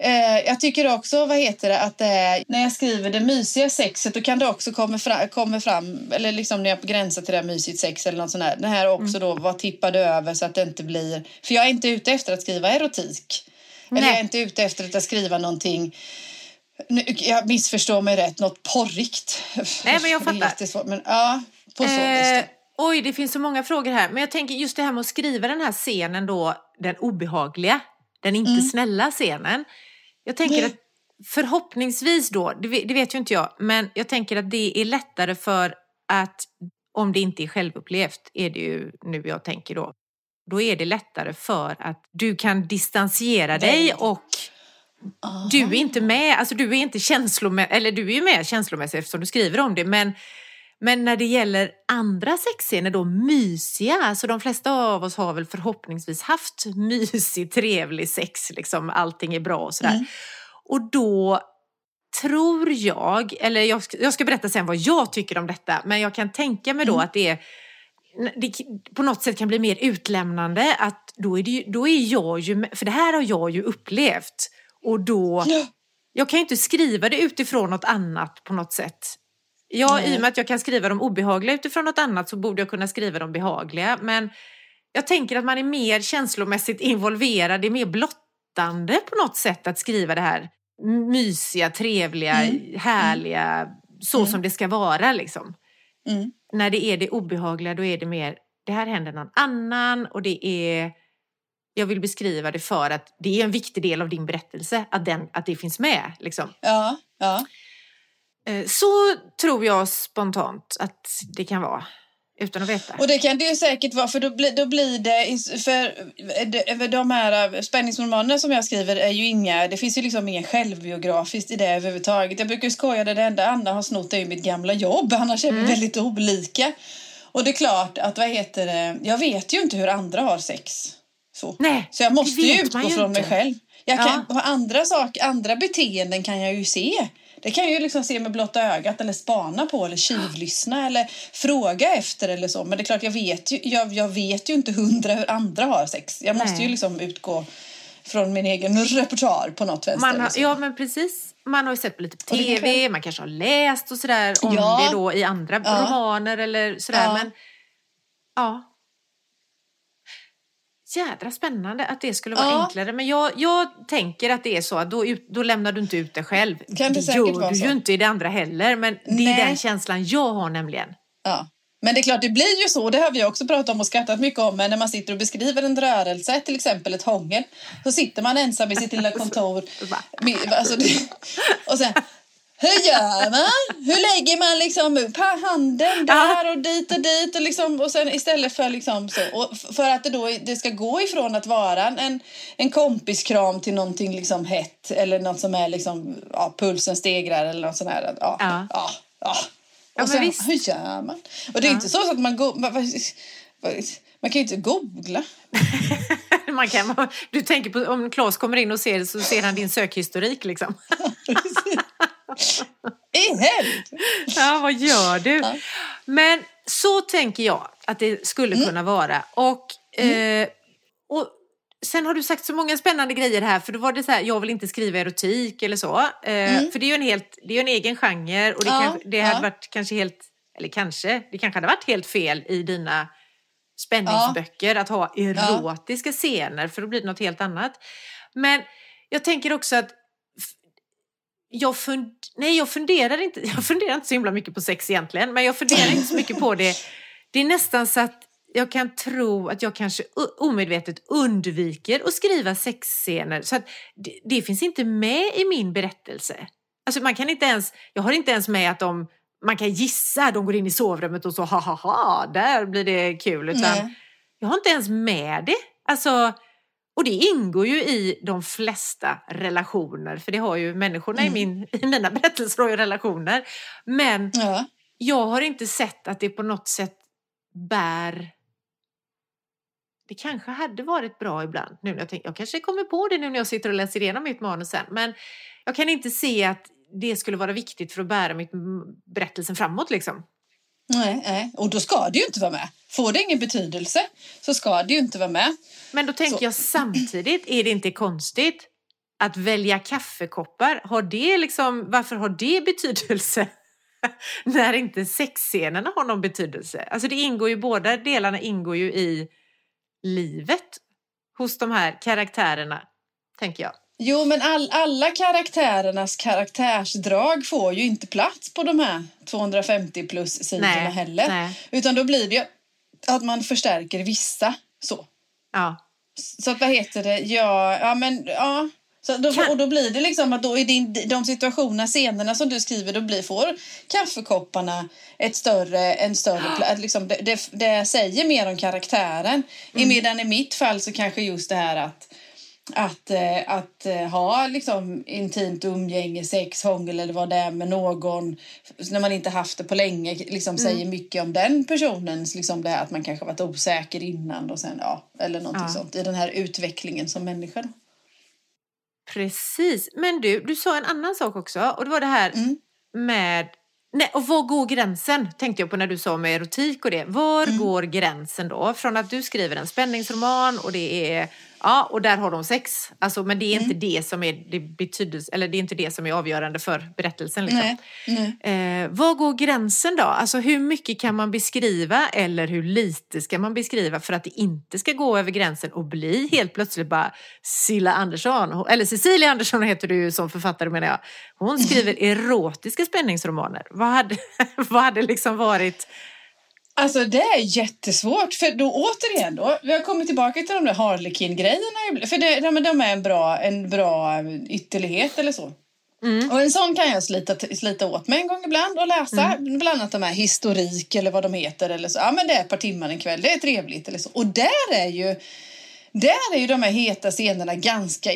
Eh, jag tycker också, vad heter det, att är, när jag skriver det mysiga sexet då kan det också komma fram, komma fram eller liksom när jag gränsar till det här mysigt sex eller något sånt här. Det här också då var tippade över så att det inte blir, för jag är inte ute efter att skriva erotik. Eller Nej. jag är inte ute efter att skriva någonting nu, jag missförstår mig rätt, något porrigt. Nej, men jag fattar. jättesvårt, men ja, på så. Eh, oj, det finns så många frågor här. Men jag tänker just det här med att skriva den här scenen då, den obehagliga, den inte snälla scenen. Jag tänker Mm. Nej. att förhoppningsvis då, det vet, det vet ju inte jag, men jag tänker att det är lättare för att om det inte är självupplevt, är det ju nu jag tänker då, då är det lättare för att du kan distansiera dig Väldigt. Och du är inte med, alltså du är inte känslomässig, eller du är ju med känslomässigt eftersom du skriver om det, men, men när det gäller andra sexscener då, mysiga, alltså de flesta av oss har väl förhoppningsvis haft mysig, trevlig sex, liksom allting är bra och sådär. Mm. Och då tror jag, eller jag ska, jag ska berätta sen vad jag tycker om detta, men jag kan tänka mig då Mm. att det är det på något sätt kan bli mer utlämnande att då är, det ju, då är jag ju, för det här har jag ju upplevt och då, Ja. jag kan ju inte skriva det utifrån något annat på något sätt. Ja, Nej. i och med att jag kan skriva de obehagliga utifrån något annat så borde jag kunna skriva de behagliga, men jag tänker att man är mer känslomässigt involverad, det är mer blottande på något sätt att skriva det här mysiga, trevliga, Mm. härliga, så Mm. som det ska vara liksom Mm. när det är det obehagliga då är det mer, det här händer någon annan och det är, jag vill beskriva det för att det är en viktig del av din berättelse, att, den, att det finns med. Liksom. Ja, ja. Eh, Så tror jag spontant att det kan vara, utan att veta. Och det kan det ju säkert vara, för då, blir då blir det... För de- för de här spänningsromanerna som jag skriver är ju inga... Det finns ju liksom inget självbiografiskt i det överhuvudtaget. Jag brukar ju skoja, det enda Anna har snott är ju mitt gamla jobb. Annars är vi väldigt olika. Och det är klart att, vad heter det... Jag vet ju inte hur andra har sex. Så, Nej, så jag måste ju utgå ju från mig själv. Jag kan, Ja. andra, sak, andra beteenden kan jag ju se. Det kan jag ju liksom se med blotta ögat eller spana på eller tjuvlyssna eller fråga efter eller så. Men det är klart, jag vet ju, jag, jag vet ju inte hundra hur andra har sex. Jag måste Nej. ju liksom utgå från min egen repertoar på något vänster. Man har, så. ja, men precis. Man har ju sett på lite tv, kanske- man kanske har läst och sådär om Ja. det då i andra Ja. romaner eller sådär. Men ja. Jädra spännande att det skulle vara Ja. enklare. Men jag, jag tänker att det är så att då, då lämnar du inte ut det själv. Kan det gör du ju inte i det andra heller. Men det är Nej. den känslan jag har nämligen. Ja. Men det är klart, det blir ju så. Det har vi också pratat om och skrattat mycket om. Men när man sitter och beskriver en rörelse, till exempel ett hångel, så sitter man ensam i sitt lilla kontor. Med- Alltså, och sen, hur gör man? Hur lägger man liksom handen där och dit och dit? Och, liksom, och sen istället för liksom så. För att det då det ska gå ifrån att vara en, en kompiskram till någonting liksom hett eller något som är liksom, ja, pulsen stegrar eller något sånt här. Ja, Ja. ja. ja. Och sen, hur gör man? Och det är inte så att man, go- man, kan ju inte googla. Man kan, du tänker på om Claes kommer in och ser så ser han din sökhistorik liksom. I helvete! Ja, vad gör du? Ja. Men så tänker jag att det skulle Mm. kunna vara. Och, eh, och sen har du sagt så många spännande grejer här. För då var det så här, jag vill inte skriva erotik eller så. Eh, För det är ju en, helt, det är en egen genre. Och det, Mm. Ja, kanske, det hade ja. varit kanske helt, eller kanske, det kanske hade varit helt fel i dina spänningsböcker att ha erotiska scener. För då blir det något helt annat. Men jag tänker också att jag, fund, nej, jag, funderar inte, jag funderar inte så himla mycket på sex egentligen, men jag funderar inte så mycket på det. Det är nästan så att jag kan tro att jag kanske omedvetet undviker att skriva sexscener. Så att det, det finns inte med i min berättelse. Alltså man kan inte ens, jag har inte ens med att de, man kan gissa, de går in i sovrummet och så ha ha ha, där blir det kul. Utan Nej. jag har inte ens med det. Alltså, och det ingår ju i de flesta relationer, för det har ju människorna i, Mm. min, i mina berättelser har ju relationer. Men Ja. jag har inte sett att det på något sätt bär... Det kanske hade varit bra ibland. Nu när jag, tänker, jag kanske kommer på det nu när jag sitter och läser igenom mitt manus sen. Men jag kan inte se att det skulle vara viktigt för att bära mitt, berättelsen framåt. Liksom. Nej, nej, och då ska det ju inte vara med. Får det ingen betydelse så ska det ju inte vara med. Men då tänker Så. jag samtidigt, är det inte konstigt att välja kaffekoppar? Har det liksom, varför har det betydelse? När inte sexscenerna har någon betydelse. Alltså det ingår ju, båda delarna ingår ju i livet hos de här karaktärerna, tänker jag. Jo, men all, alla karaktärernas karaktärsdrag får ju inte plats på de här 250 plus sidorna Nej, heller. nej. Utan då blir det ju att man förstärker vissa. Så. Ja. Så att vad heter det? Ja, ja men ja. Så då, och då blir det liksom att då i din, de situationerna, scenerna som du skriver, då blir, får kaffekopparna ett större, en större. Liksom det, det, det säger mer om karaktären. I Mm. medan i mitt fall så kanske just det här att att, eh, att eh, ha liksom intimt umgänge, sex, hångel eller vad det är med någon när man inte haft det på länge liksom säger mycket om den personens liksom det här att man kanske varit osäker innan och sen ja eller någonting Ja. sånt i den här utvecklingen som människa. Precis. Men du, du sa en annan sak också. Och det var det här Mm. med... Nej, och var går gränsen? Tänkte jag på när du sa med erotik och det. Var Mm. går gränsen då? Från att du skriver en spänningsroman och det är... Ja, och där har de sex. Alltså, men det är Mm. inte det som är det betydelse, eller det är inte det som är avgörande för berättelsen. Liksom. Nej, nej. Eh, var går gränsen då? Alltså hur mycket kan man beskriva eller hur lite ska man beskriva för att det inte ska gå över gränsen och bli helt plötsligt bara Silla Andersson, eller Cecilia Andersson heter du som författare menar jag. Hon skriver erotiska spänningsromaner. Vad hade, vad hade liksom varit... Alltså det är jättesvårt för då återigen då, vi har kommit tillbaka till de där Harlequin-grejerna för det, men de är en bra, en bra ytterlighet eller så. Mm. Och en sån kan jag slita, slita åt mig en gång ibland och läsa. Mm. Bland annat de här historik eller vad de heter. Eller så. Ja men det är ett par timmar en kväll, det är trevligt eller så. Och där är ju där är ju de här heta scenerna ganska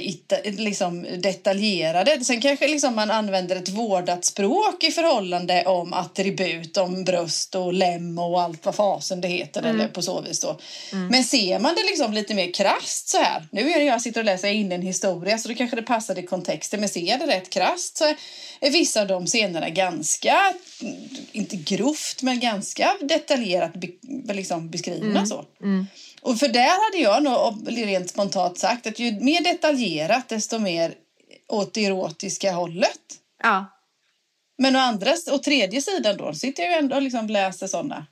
liksom, detaljerade. Sen kanske liksom man använder ett vårdat språk i förhållande om attribut, om bröst och lem och allt vad fasen det heter. Mm. Eller på så vis då. Mm. Men ser man det liksom lite mer krast så här. Nu är det jag sitter och läser in en historia så då kanske det passar i kontexten. Men ser det rätt krast så är vissa av de scenerna ganska, inte grovt, men ganska detaljerat liksom beskrivna. Mm. så. Och för där hade jag nog rent spontant sagt att ju mer detaljerat desto mer åt det erotiska hållet. Ja. Men å andra och tredje sidan då sitter jag ju ändå och liksom läser sådana.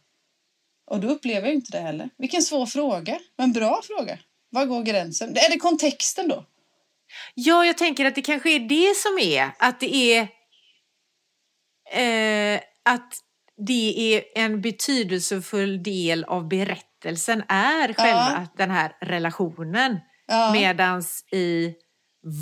Och då upplever jag inte det heller. Vilken svår fråga, men bra fråga. Var går gränsen? Är det kontexten då? Ja, jag tänker att det kanske är det som är att det är eh, att det är en betydelsefull del av berättelsen är själva ja. den här relationen. Ja. Medans i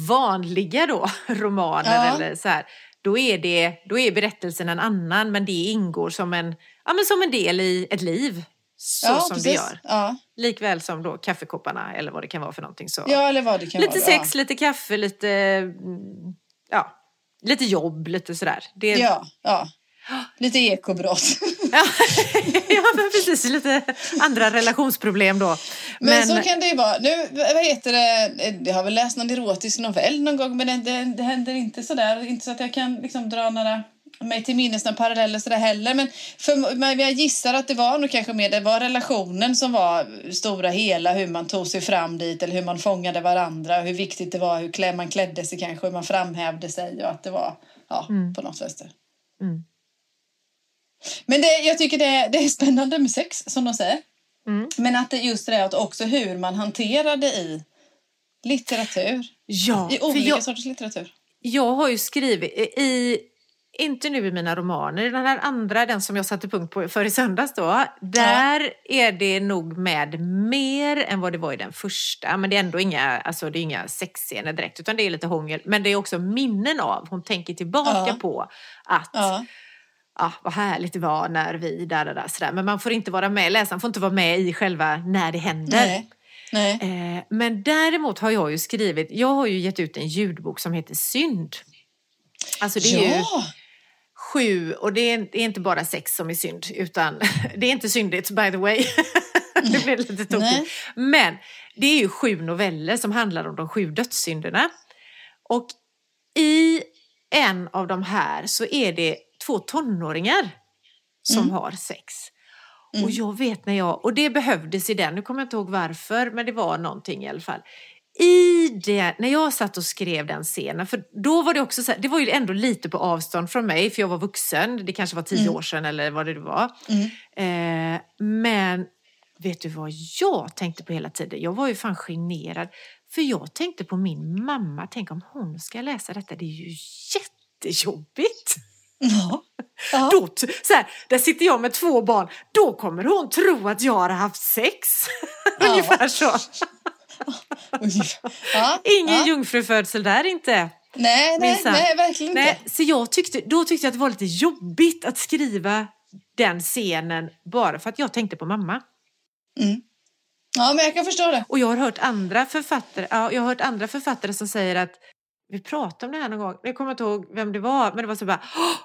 vanliga då, romaner ja. eller så här, då är, det, då är berättelsen en annan men det ingår som en, ja, men som en del i ett liv. Så ja, som precis. det gör. Ja. Likväl som då kaffekopparna eller vad det kan vara för någonting. Så. Ja, eller vad det kan lite vara. sex, lite kaffe, lite, mm, ja, lite jobb, lite sådär. Det, ja, ja. Lite ekobrott. ja, men precis. Lite andra relationsproblem då. Men, men, så kan det ju vara. Nu, vad heter det? Jag har väl läst någon erotisk novell någon gång men det, det, det händer inte så där. Inte så att jag kan liksom dra några mig till minnes några paralleller sådär heller. Men, för, men jag gissar att det var nog kanske mer det var relationen som var stora hela. Hur man tog sig fram dit eller hur man fångade varandra. Hur viktigt det var hur man klädde sig kanske. Hur man framhävde sig och att det var ja, mm. på något sätt. Mm. Men det, jag tycker det, det är spännande med sex, som de säger. Mm. Men att det just det att också hur man hanterar det i litteratur. Ja, I olika jag, sorters litteratur. Jag har ju skrivit i, inte nu i mina romaner, den här andra, den som jag satte punkt på för i söndags då. Där ja. är det nog med mer än vad det var i den första. Men det är ändå inga, alltså det är inga sexscener direkt, utan det är lite hångel. Men det är också minnen av, hon tänker tillbaka ja. på att ah, vad härligt det var när vi, där, där, där, sådär. Men man får inte vara med, läsaren får inte vara med i själva när det händer. Nej. Nej. Eh, men däremot har jag ju skrivit, jag har ju gett ut en ljudbok som heter Synd. Alltså det är ja. ju sju, och det är, det är, inte bara sex som är synd, utan det är inte syndigt by the way. det blir lite tokigt. Men det är ju sju noveller som handlar om de sju dödssynderna. Och i en av de här så är det två tonåringar som mm. har sex. Mm. Och jag vet när jag, och det behövdes i den, nu kommer jag inte ihåg varför, men det var någonting i alla fall. I det, när jag satt och skrev den scenen, för då var det också så här, det var ju ändå lite på avstånd från mig, för jag var vuxen, det kanske var tio mm. år sedan eller vad det var. Mm. Eh, men vet du vad jag tänkte på hela tiden? Jag var ju fan generad, för jag tänkte på min mamma, tänk om hon ska läsa detta, det är ju jättejobbigt. Ja. ja. Då, så här, där sitter jag med två barn, då kommer hon tro att jag har haft sex. Ja. Ungefär så. ja. Ingen ja. jungfrufödsel där inte. Nej, nej, nej verkligen nej, inte. Så jag tyckte, då tyckte jag att det var lite jobbigt att skriva den scenen bara för att jag tänkte på mamma. Mm. Ja, men jag kan förstå det. Och jag har hört andra författare, ja, jag har hört andra författare som säger att vi pratade om det här någon gång, jag kommer inte ihåg vem det var, men det var så bara,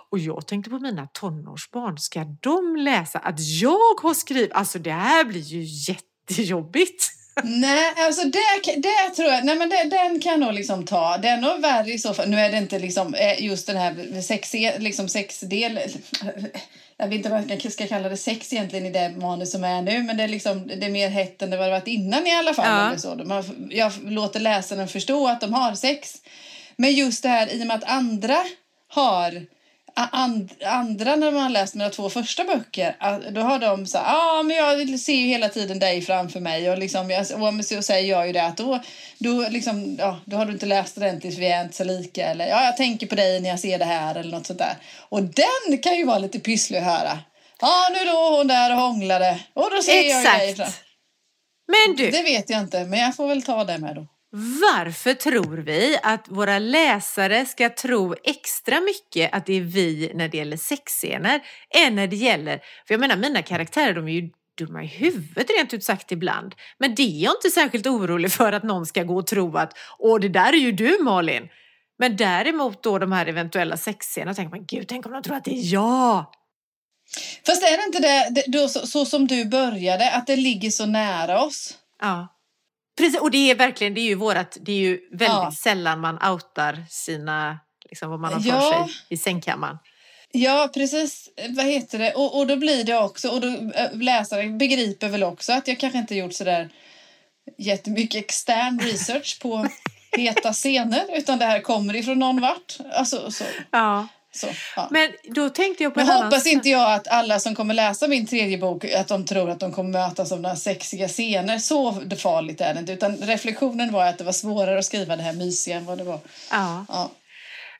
och jag tänkte på mina tonårsbarn, ska de läsa att jag har skrivit, alltså det här blir ju jättejobbigt. Nej, alltså det, det tror jag, nej men det, den kan jag nog liksom ta. Det är nog värre i så fall. Nu är det inte liksom eh, just den här sex, liksom sexdel. Jag vet inte vad jag ska kalla det sex egentligen i det manus som är nu. Men det är, liksom, det är mer hett än det varit innan i alla fall. Ja. Eller så. Man, jag låter läsaren förstå att de har sex. Men just det här i och med att andra har and, andra när man har läst mina två första böcker, då har de så ja ah, men jag ser ju hela tiden dig framför mig och liksom, jag, och så säger jag ju det att då, då, liksom, ja, då har du inte läst ordentligt för vi är inte så lika eller ja, jag tänker på dig när jag ser det här eller något sånt där. Och den kan ju vara lite pysslig att höra. Ja, ah, nu då hon där och hånglade och då ser Exakt. jag dig fram. Men du. Det vet jag inte, men jag får väl ta det med då. Varför tror vi att våra läsare ska tro extra mycket att det är vi när det gäller sexscener än när det gäller, för jag menar mina karaktärer de är ju dumma i huvudet rent ut sagt ibland. Men det är jag inte särskilt orolig för att någon ska gå och tro att åh det där är ju du Malin. Men däremot då de här eventuella sexscenerna tänker man gud tänk om de tror att det är jag. Fast är det inte det, det då, så, så som du började, att det ligger så nära oss? Ja. Precis, och det är verkligen, det är ju vårat, det är ju väldigt Ja. sällan man outar sina, liksom vad man har för Ja. sig i sängkammaren. Ja, precis. Vad heter det? Och, och då blir det också, och då äh, läsaren begriper väl också att jag kanske inte gjort sådär jättemycket extern research på heta scener, utan det här kommer ifrån någon vart. Alltså, så, Ja. Så, ja. Men då tänkte jag på Nu en annan hoppas sak. inte jag att alla som kommer läsa min tredje bok att de tror att de kommer mötas av några sexiga scener. Så farligt är det inte. Utan reflektionen var att det var svårare att skriva det här mysiga än vad det var. Ja. Ja.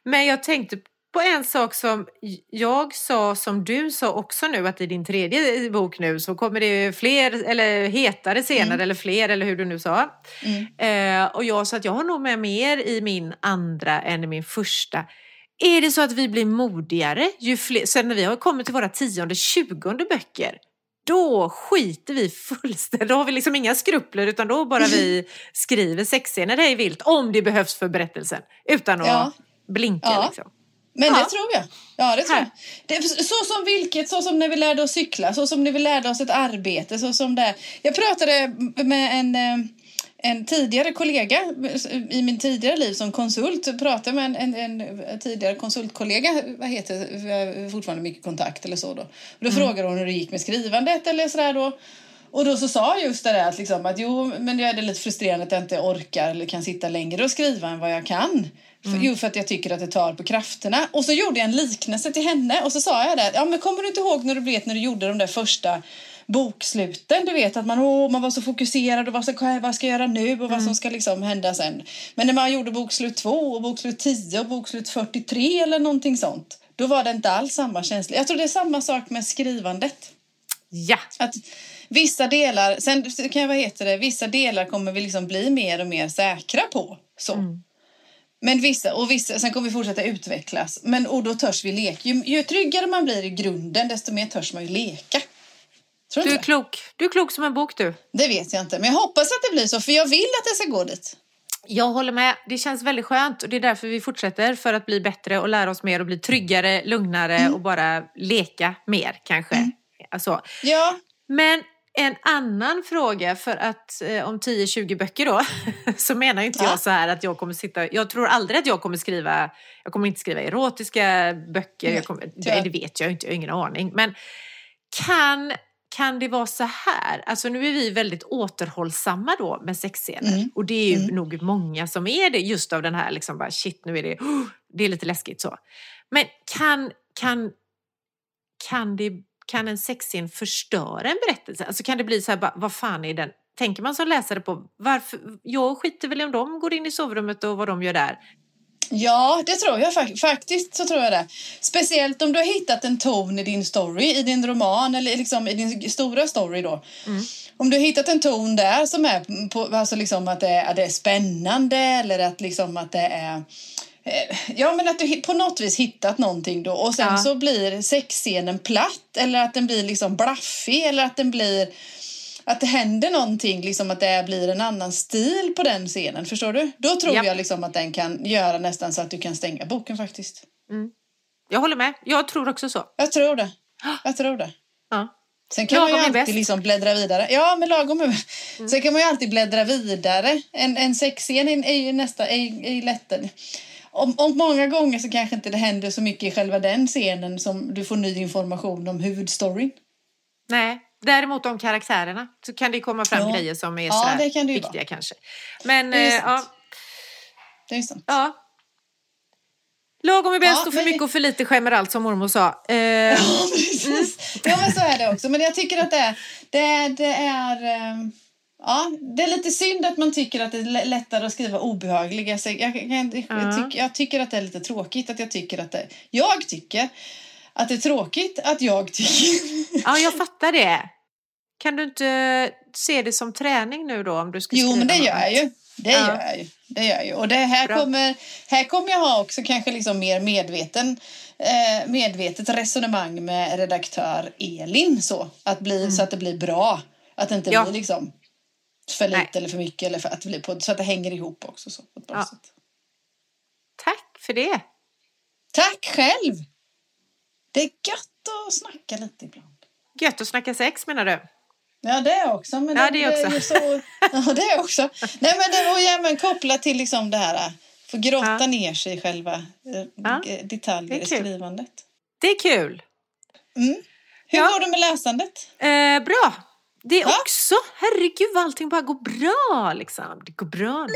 Men jag tänkte på en sak som jag sa, som du sa också nu, att i din tredje bok nu så kommer det fler, eller hetare scener, Mm. eller fler, eller hur du nu sa. Mm. Eh, och jag sa att jag har nog med mer i min andra än i min första. Är det så att vi blir modigare ju fler, sen när vi har kommit till våra tionde, tjugonde böcker, då skiter vi fullständigt. Då har vi liksom inga skrupler utan då bara vi skriver sexscener hej vilt om det behövs för berättelsen. Utan att Ja. blinka Ja. liksom. Men Ja. det tror jag. Ja, det tror Här. jag. Det, så som vilket, så som när vi lärde oss cykla, så som när vi lärde oss ett arbete, så som det. Jag pratade med en, eh, en tidigare kollega i min tidigare liv som konsult. Pratade med en, en, en tidigare konsultkollega, vad heter fortfarande mycket kontakt eller så då. Och då frågade hon hur det gick med skrivandet eller sådär då. Och då så sa just det där att, liksom, att jo, men det är lite frustrerande att jag inte orkar eller kan sitta längre och skriva än vad jag kan. För, Jo, för att jag tycker att det tar på krafterna. Och så gjorde jag en liknelse till henne och så sa jag det. Ja, men kommer du inte ihåg när du blev när du gjorde de där första boksluten? Du vet att man, åh, man var så fokuserad och vad ska, vad ska jag göra nu och vad som ska liksom hända sen. Men när man gjorde bokslut 2 och bokslut 10 och bokslut 43 eller någonting sånt. Då var det inte alls samma känsla. Jag tror det är samma sak med skrivandet. Ja, Att vissa delar, sen kan jag, vad heter det, vissa delar kommer vi liksom bli mer och mer säkra på. Så. Men vissa, och vissa, sen kommer vi fortsätta utvecklas. Men, och då törs vi leka. Ju, ju tryggare man blir i grunden, desto mer törs man ju leka. Tror du du är det? klok. Du är klok som en bok du. Det vet jag inte, men jag hoppas att det blir så, för jag vill att det ska gå dit. Jag håller med. Det känns väldigt skönt och det är därför vi fortsätter för att bli bättre och lära oss mer och bli tryggare, lugnare Mm. och bara leka mer kanske. Alltså. Ja, Men en annan fråga för att eh, om 10-20 böcker då så menar inte Ja. jag så här att jag kommer sitta, jag tror aldrig att jag kommer skriva, jag kommer inte skriva erotiska böcker, Nej, kommer, det, det vet jag inte, jag har ingen aning. Men kan, kan det vara så här, alltså nu är vi väldigt återhållsamma då med sexscener Mm. och det är ju Mm. nog många som är det just av den här liksom bara shit nu är det, det är lite läskigt så. Men kan, kan, kan det kan en sexscen förstöra en berättelse? Alltså kan det bli så här, bara, vad fan är den? Tänker man som läsare på, varför, jag skiter väl om de går in i sovrummet och vad de gör där. Ja, det tror jag fak- faktiskt. så tror jag det. Speciellt om du har hittat en ton i din story, i din roman eller liksom i din stora story då. Om du har hittat en ton där som är på, alltså liksom att det är, att det är spännande eller att liksom att det är eh, Ja men att du på något vis hittat någonting då och sen Ja. så blir sexscenen platt eller att den blir liksom blaffig eller att den blir att det händer någonting, liksom att det blir en annan stil på den scenen. Förstår du? Då tror Japp. jag liksom att den kan göra nästan så att du kan stänga boken faktiskt. Jag håller med, jag tror också så. Jag tror det. Jag tror det. Ja. Sen kan man Lagom ju är alltid bäst. Mm. liksom bläddra vidare. Ja, men lagom är Sen kan man ju alltid bläddra vidare. En, en sexscen är ju nästan är, är ju lättare. Om, om många gånger så kanske inte det händer så mycket i själva den scenen som du får ny information om huvudstoryn. Nej, däremot om karaktärerna så kan det komma fram Ja. grejer som är Ja, sådär det kan det viktiga vara. kanske. Men Det är eh, ja, sant. Det är sant. ja. Lagom är bäst Ja, och för mycket och för lite skämmer allt som mormor sa. Eh, Ja, precis. Ja, men så är det också. Men jag tycker att det är... Det, det är ehm, Ja, det är lite synd att man tycker att det är lä- lättare att skriva obehagliga. Jag, jag, jag, Ja. jag, tycker, jag tycker att det är lite tråkigt att jag tycker att det... Jag tycker att det är tråkigt att jag tycker... Ja, jag fattar det. Kan du inte se det som träning nu då om du ska Jo, men det något? gör jag ju. Det Ja. gör jag ju. Det gör jag ju. Och det här Bra. kommer, här kommer jag ha också kanske liksom mer medveten, eh, medvetet resonemang med redaktör Elin så att, bli, så att det blir bra. Att det inte Mm. Ja. blir liksom för lite Nej. eller för mycket eller för att det blir på, så att det hänger ihop också. Så, på ett bra Ja. sätt. Tack för det. Tack själv! Det är gött att snacka lite ibland. Gött att snacka sex menar du? Ja, det är också. Men Ja, det är är också. ju så, ja, det är också. Nej, men det var ju även kopplat till liksom det här. Få grotta Ja. ner sig i själva eh, Ja, detaljer det är i skrivandet. Det är kul. Mm. Hur Ja. går det med läsandet? Eh, bra. Det är Ja. också, herregud vad allting bara går bra liksom. Det går bra nu.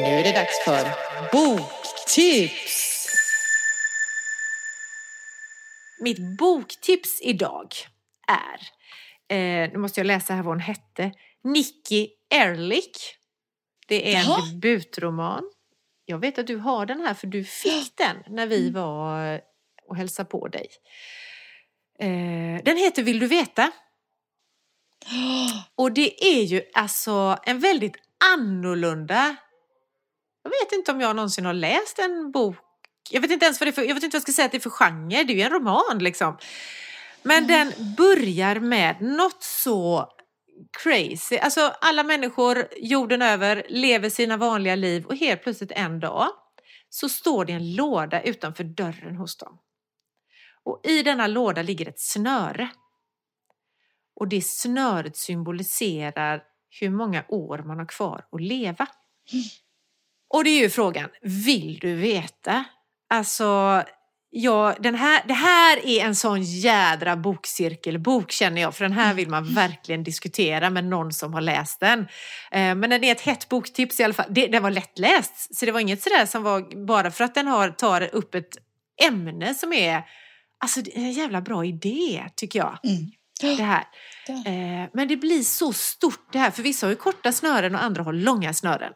Nu är det dags för boktips. Mitt boktips idag är, eh, nu måste jag läsa här vad hon hette, Nicky Erlich. Det är en Jaha. debutroman. Jag vet att du har den här för du fick den när Mm. vi var och hälsade på dig. Eh, den heter Vill du veta? Och det är ju alltså en väldigt annorlunda... Jag vet inte om jag någonsin har läst en bok. Jag vet inte ens vad det är för, jag vet inte vad jag ska säga att det är för genre. Det är ju en roman liksom. Men den börjar med något så crazy. Alltså alla människor jorden över lever sina vanliga liv och helt plötsligt en dag så står det en låda utanför dörren hos dem. Och i denna låda ligger ett snöre. Och det snöret symboliserar hur många år man har kvar att leva. Och det är ju frågan, vill du veta? Alltså, ja, den här, det här är en sån jädra bokcirkelbok känner jag, för den här vill man verkligen diskutera med någon som har läst den. Eh, Men den är ett hett boktips i alla fall. Det, den var lättläst, så det var inget sådär som var bara för att den har, tar upp ett ämne som är Alltså det är en jävla bra idé tycker jag. Mm. Det här. Där. Eh, men det blir så stort det här, för vissa har ju korta snören och andra har långa snören.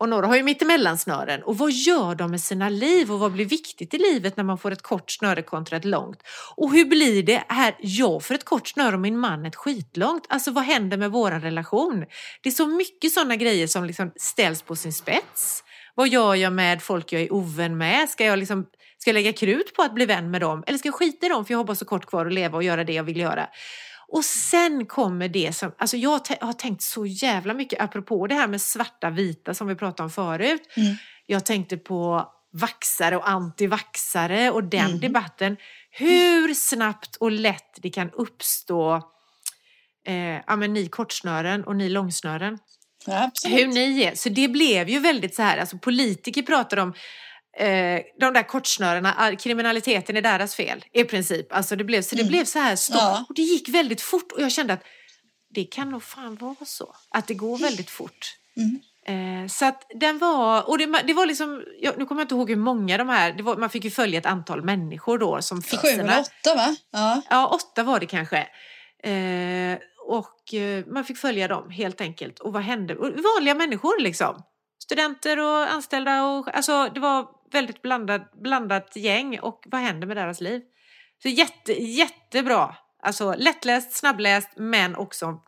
Och några har ju mittemellan-snören. Och vad gör de med sina liv och vad blir viktigt i livet när man får ett kort snöre kontra ett långt? Och hur blir det här, jag får ett kort snöre och min man ett skitlångt? Alltså vad händer med våran relation? Det är så mycket sådana grejer som liksom ställs på sin spets. Vad gör jag med folk jag är ovän med? Ska jag, liksom, ska jag lägga krut på att bli vän med dem? Eller ska jag skita i dem för jag har bara så kort kvar att leva och göra det jag vill göra? Och sen kommer det som, alltså jag har tänkt så jävla mycket apropå det här med svarta vita som vi pratade om förut. Mm. Jag tänkte på vaxare och antivaxare och den Mm. debatten. Hur snabbt och lätt det kan uppstå eh, ja, men ni kortsnören och ni långsnören Ja, hur ni är. Så det blev ju väldigt så här, alltså politiker pratar om eh, de där kortsnörena, kriminaliteten är deras fel i princip. Alltså det blev, så det Mm. blev så här stort Ja. och det gick väldigt fort och jag kände att det kan nog fan vara så, att det går väldigt fort. Mm. Eh, så att den var, och det, det var liksom, jag, nu kommer jag inte ihåg hur många de här, var, man fick ju följa ett antal människor då som fick Sju eller åtta, va? Ja. Ja, åtta var det kanske. Eh, och man fick följa dem helt enkelt. Och vad hände? Och vanliga människor liksom. Studenter och anställda. Och, alltså, det var väldigt blandat, blandat gäng. Och vad händer med deras liv? Så jätte, jättebra. Alltså lättläst, snabbläst men också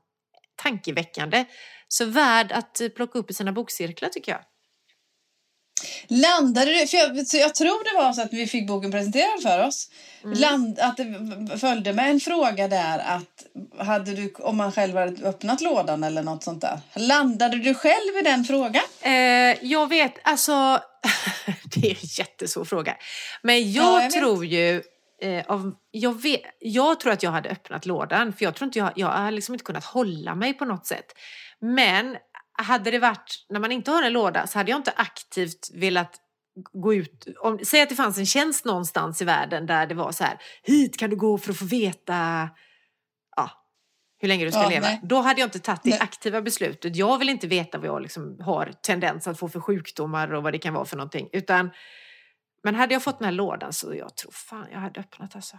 tankeväckande. Så värd att eh, plocka upp i sina bokcirklar tycker jag. Landade du, för jag, så jag tror det var så att vi fick boken presenterad för oss. Mm. Land, att det följde med en fråga där att hade du, om man själv hade öppnat lådan eller något sånt där. Landade du själv i den frågan? Eh, jag vet, alltså... det är en jättesvår fråga. Men jag, Ja, jag vet. tror ju... Eh, av, jag, vet, jag tror att jag hade öppnat lådan, för jag tror inte jag, jag har liksom inte kunnat hålla mig på något sätt. Men hade det varit, när man inte har en låda, så hade jag inte aktivt velat gå ut. Om, säg att det fanns en tjänst någonstans i världen där det var så här, hit kan du gå för att få veta ja, hur länge du ska Ja, leva. nej. Då hade jag inte tagit det Nej. aktiva beslutet. Jag vill inte veta vad jag liksom har tendens att få för sjukdomar och vad det kan vara för någonting. Utan, men hade jag fått den här lådan så jag tror fan jag hade öppnat alltså.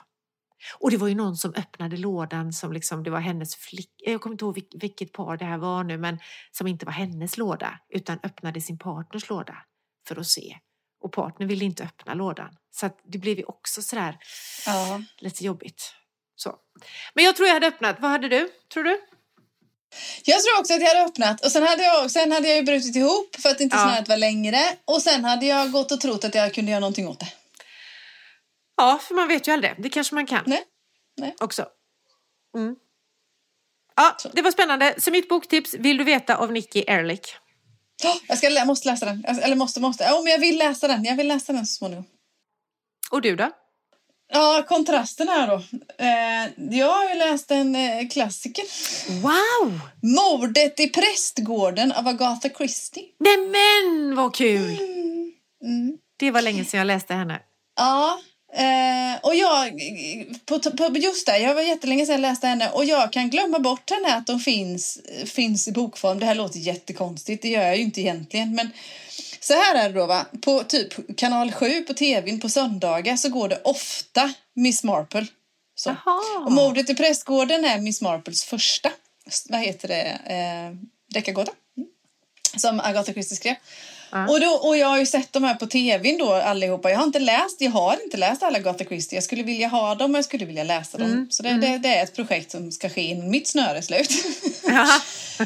Och det var ju någon som öppnade lådan som liksom, det var hennes flick, jag kommer inte ihåg vilk- vilket par det här var nu, men som inte var hennes låda utan öppnade sin partners låda för att se. Och partnern ville inte öppna lådan. Så att det blev ju också sådär Ja. lite jobbigt. Så. Men jag tror jag hade öppnat. Vad hade du, tror du? Jag tror också att jag hade öppnat och sen hade jag, sen hade jag ju brutit ihop för att inte Ja. snöret var längre och sen hade jag gått och trott att jag kunde göra någonting åt det. Ja, för man vet ju aldrig. Det kanske man kan Nej. Nej. också. Mm. Ja, det var spännande. Så mitt boktips, Vill du veta av Nicky Ehrlich. Jag, ska, jag måste läsa den. Eller måste, måste. Ja, men jag vill läsa den. Jag vill läsa den så småningom. Och du då? Ja, kontrasten här då. Eh, jag har ju läst en eh, klassiker. Wow! Mordet i prästgården av Agatha Christie. Nej men vad kul! Mm. Det var länge sedan jag läste henne. Ja, eh, och jag, på, på, just det, jag var jättelänge sedan jag läste henne och jag kan glömma bort henne att de finns, finns i bokform. Det här låter jättekonstigt, det gör jag ju inte egentligen. Men så här är det då va, på typ kanal 7 på tvn på söndagar så går det ofta Miss Marple. Så. Och mordet i prästgården är Miss Marples första, vad heter det, eh, deckargåta. Mm. Som Agatha Christie skrev. Och, då, och jag har ju sett de här på tvn då allihopa. Jag har inte läst, jag har inte läst alla Agatha Christie. Jag skulle vilja ha dem och jag skulle vilja läsa dem. Mm, Så det, det, det är ett projekt som ska ske innan mitt snöre är slut. Ja.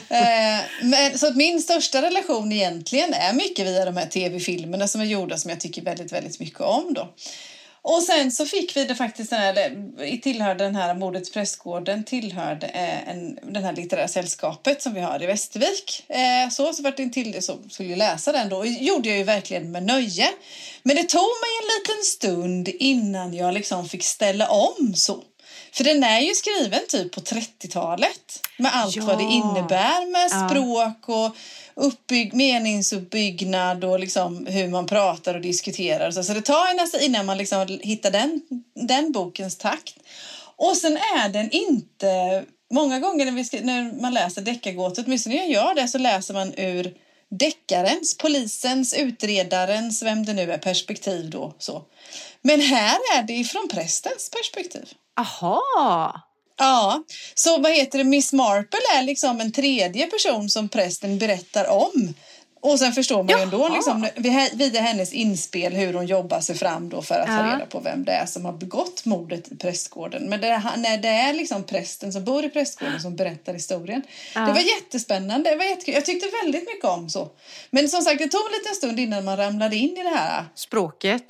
Eh, men, så att min största relation egentligen är mycket via de här tv-filmerna som är gjorda som jag tycker väldigt, väldigt mycket om då. Och sen så fick vi det faktiskt den här, det tillhörde den här Mordets prästgården tillhörde eh, en, den här litterära sällskapet som vi har i Västervik. Eh, så så vart det en till det så skulle jag läsa den då. Och gjorde jag ju verkligen med nöje. Men det tog mig en liten stund innan jag liksom fick ställa om så. För den är ju skriven typ på 30-talet med allt vad det Ja. innebär med Ja. språk och uppbygg, meningsuppbyggnad och liksom hur man pratar och diskuterar. Så, så det tar en nästan innan man liksom hittar den, den bokens takt. Och sen är den inte... Många gånger när, vi ska, när man läser deckargåtor, åtminstone när jag gör det, så läser man ur deckarens, polisens, utredarens, vem det nu är, perspektiv då. Så. Men här är det ifrån prästens perspektiv. Aha! Ja, så vad heter det? Miss Marple är liksom en tredje person som prästen berättar om. Och sen förstår man ju ändå Jaha. liksom, via hennes inspel hur hon jobbar sig fram då för att ta Ja. reda på vem det är som har begått mordet i prästgården. Men det, är- när det är liksom prästen som bor i prästgården som berättar historien. Ja. Det var jättespännande. Det var jättekul. Jag tyckte väldigt mycket om så. Men som sagt, det tog en liten stund innan man ramlade in i det här. Språket.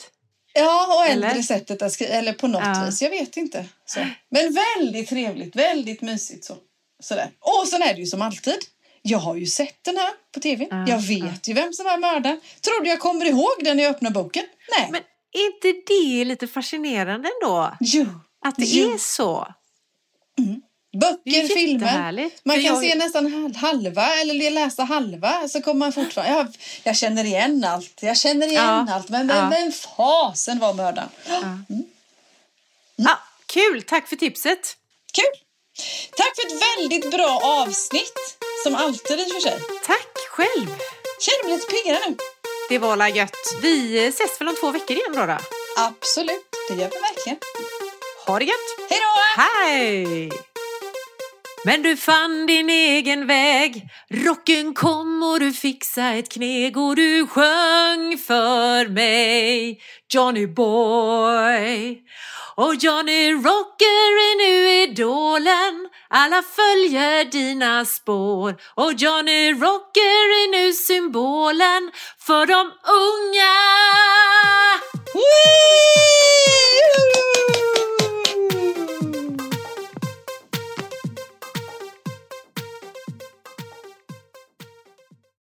Ja, och äldre Eller? sättet att skriva, eller på något Ja. vis, jag vet inte. Så. Men väldigt trevligt, väldigt mysigt så. Sådär. Och sen är det ju som alltid. Jag har ju sett den här på tv. Ja, jag vet ju vem som är mördaren. Trodde jag kommer ihåg den när jag öppnade boken. Nej. Men är inte det lite fascinerande ändå? Jo. Att det Jo. är så? Böcker, filmer. Man kan jag- se nästan hal- halva eller läsa halva så kommer man fortfarande... Jag, jag känner igen allt. Jag känner igen Ja. allt. Men Ja. vem, vem fasen var mördaren? Ah, kul, tack för tipset. Kul! Tack för ett väldigt bra avsnitt. Som alltid i och för sig. Tack själv. Känner mig lite piggare nu. Det var la gött. Vi ses väl om två veckor igen då? då? Absolut, det gör vi verkligen. Ha det gött. Hej då! Hej! Men du fann din egen väg. Rocken kom och du fixade ett kneg och du sjöng för mig. Johnny boy. Och Johnny Rocker är nu idolen. Alla följer dina spår. Och Johnny Rocker är nu symbolen för de unga. Wee!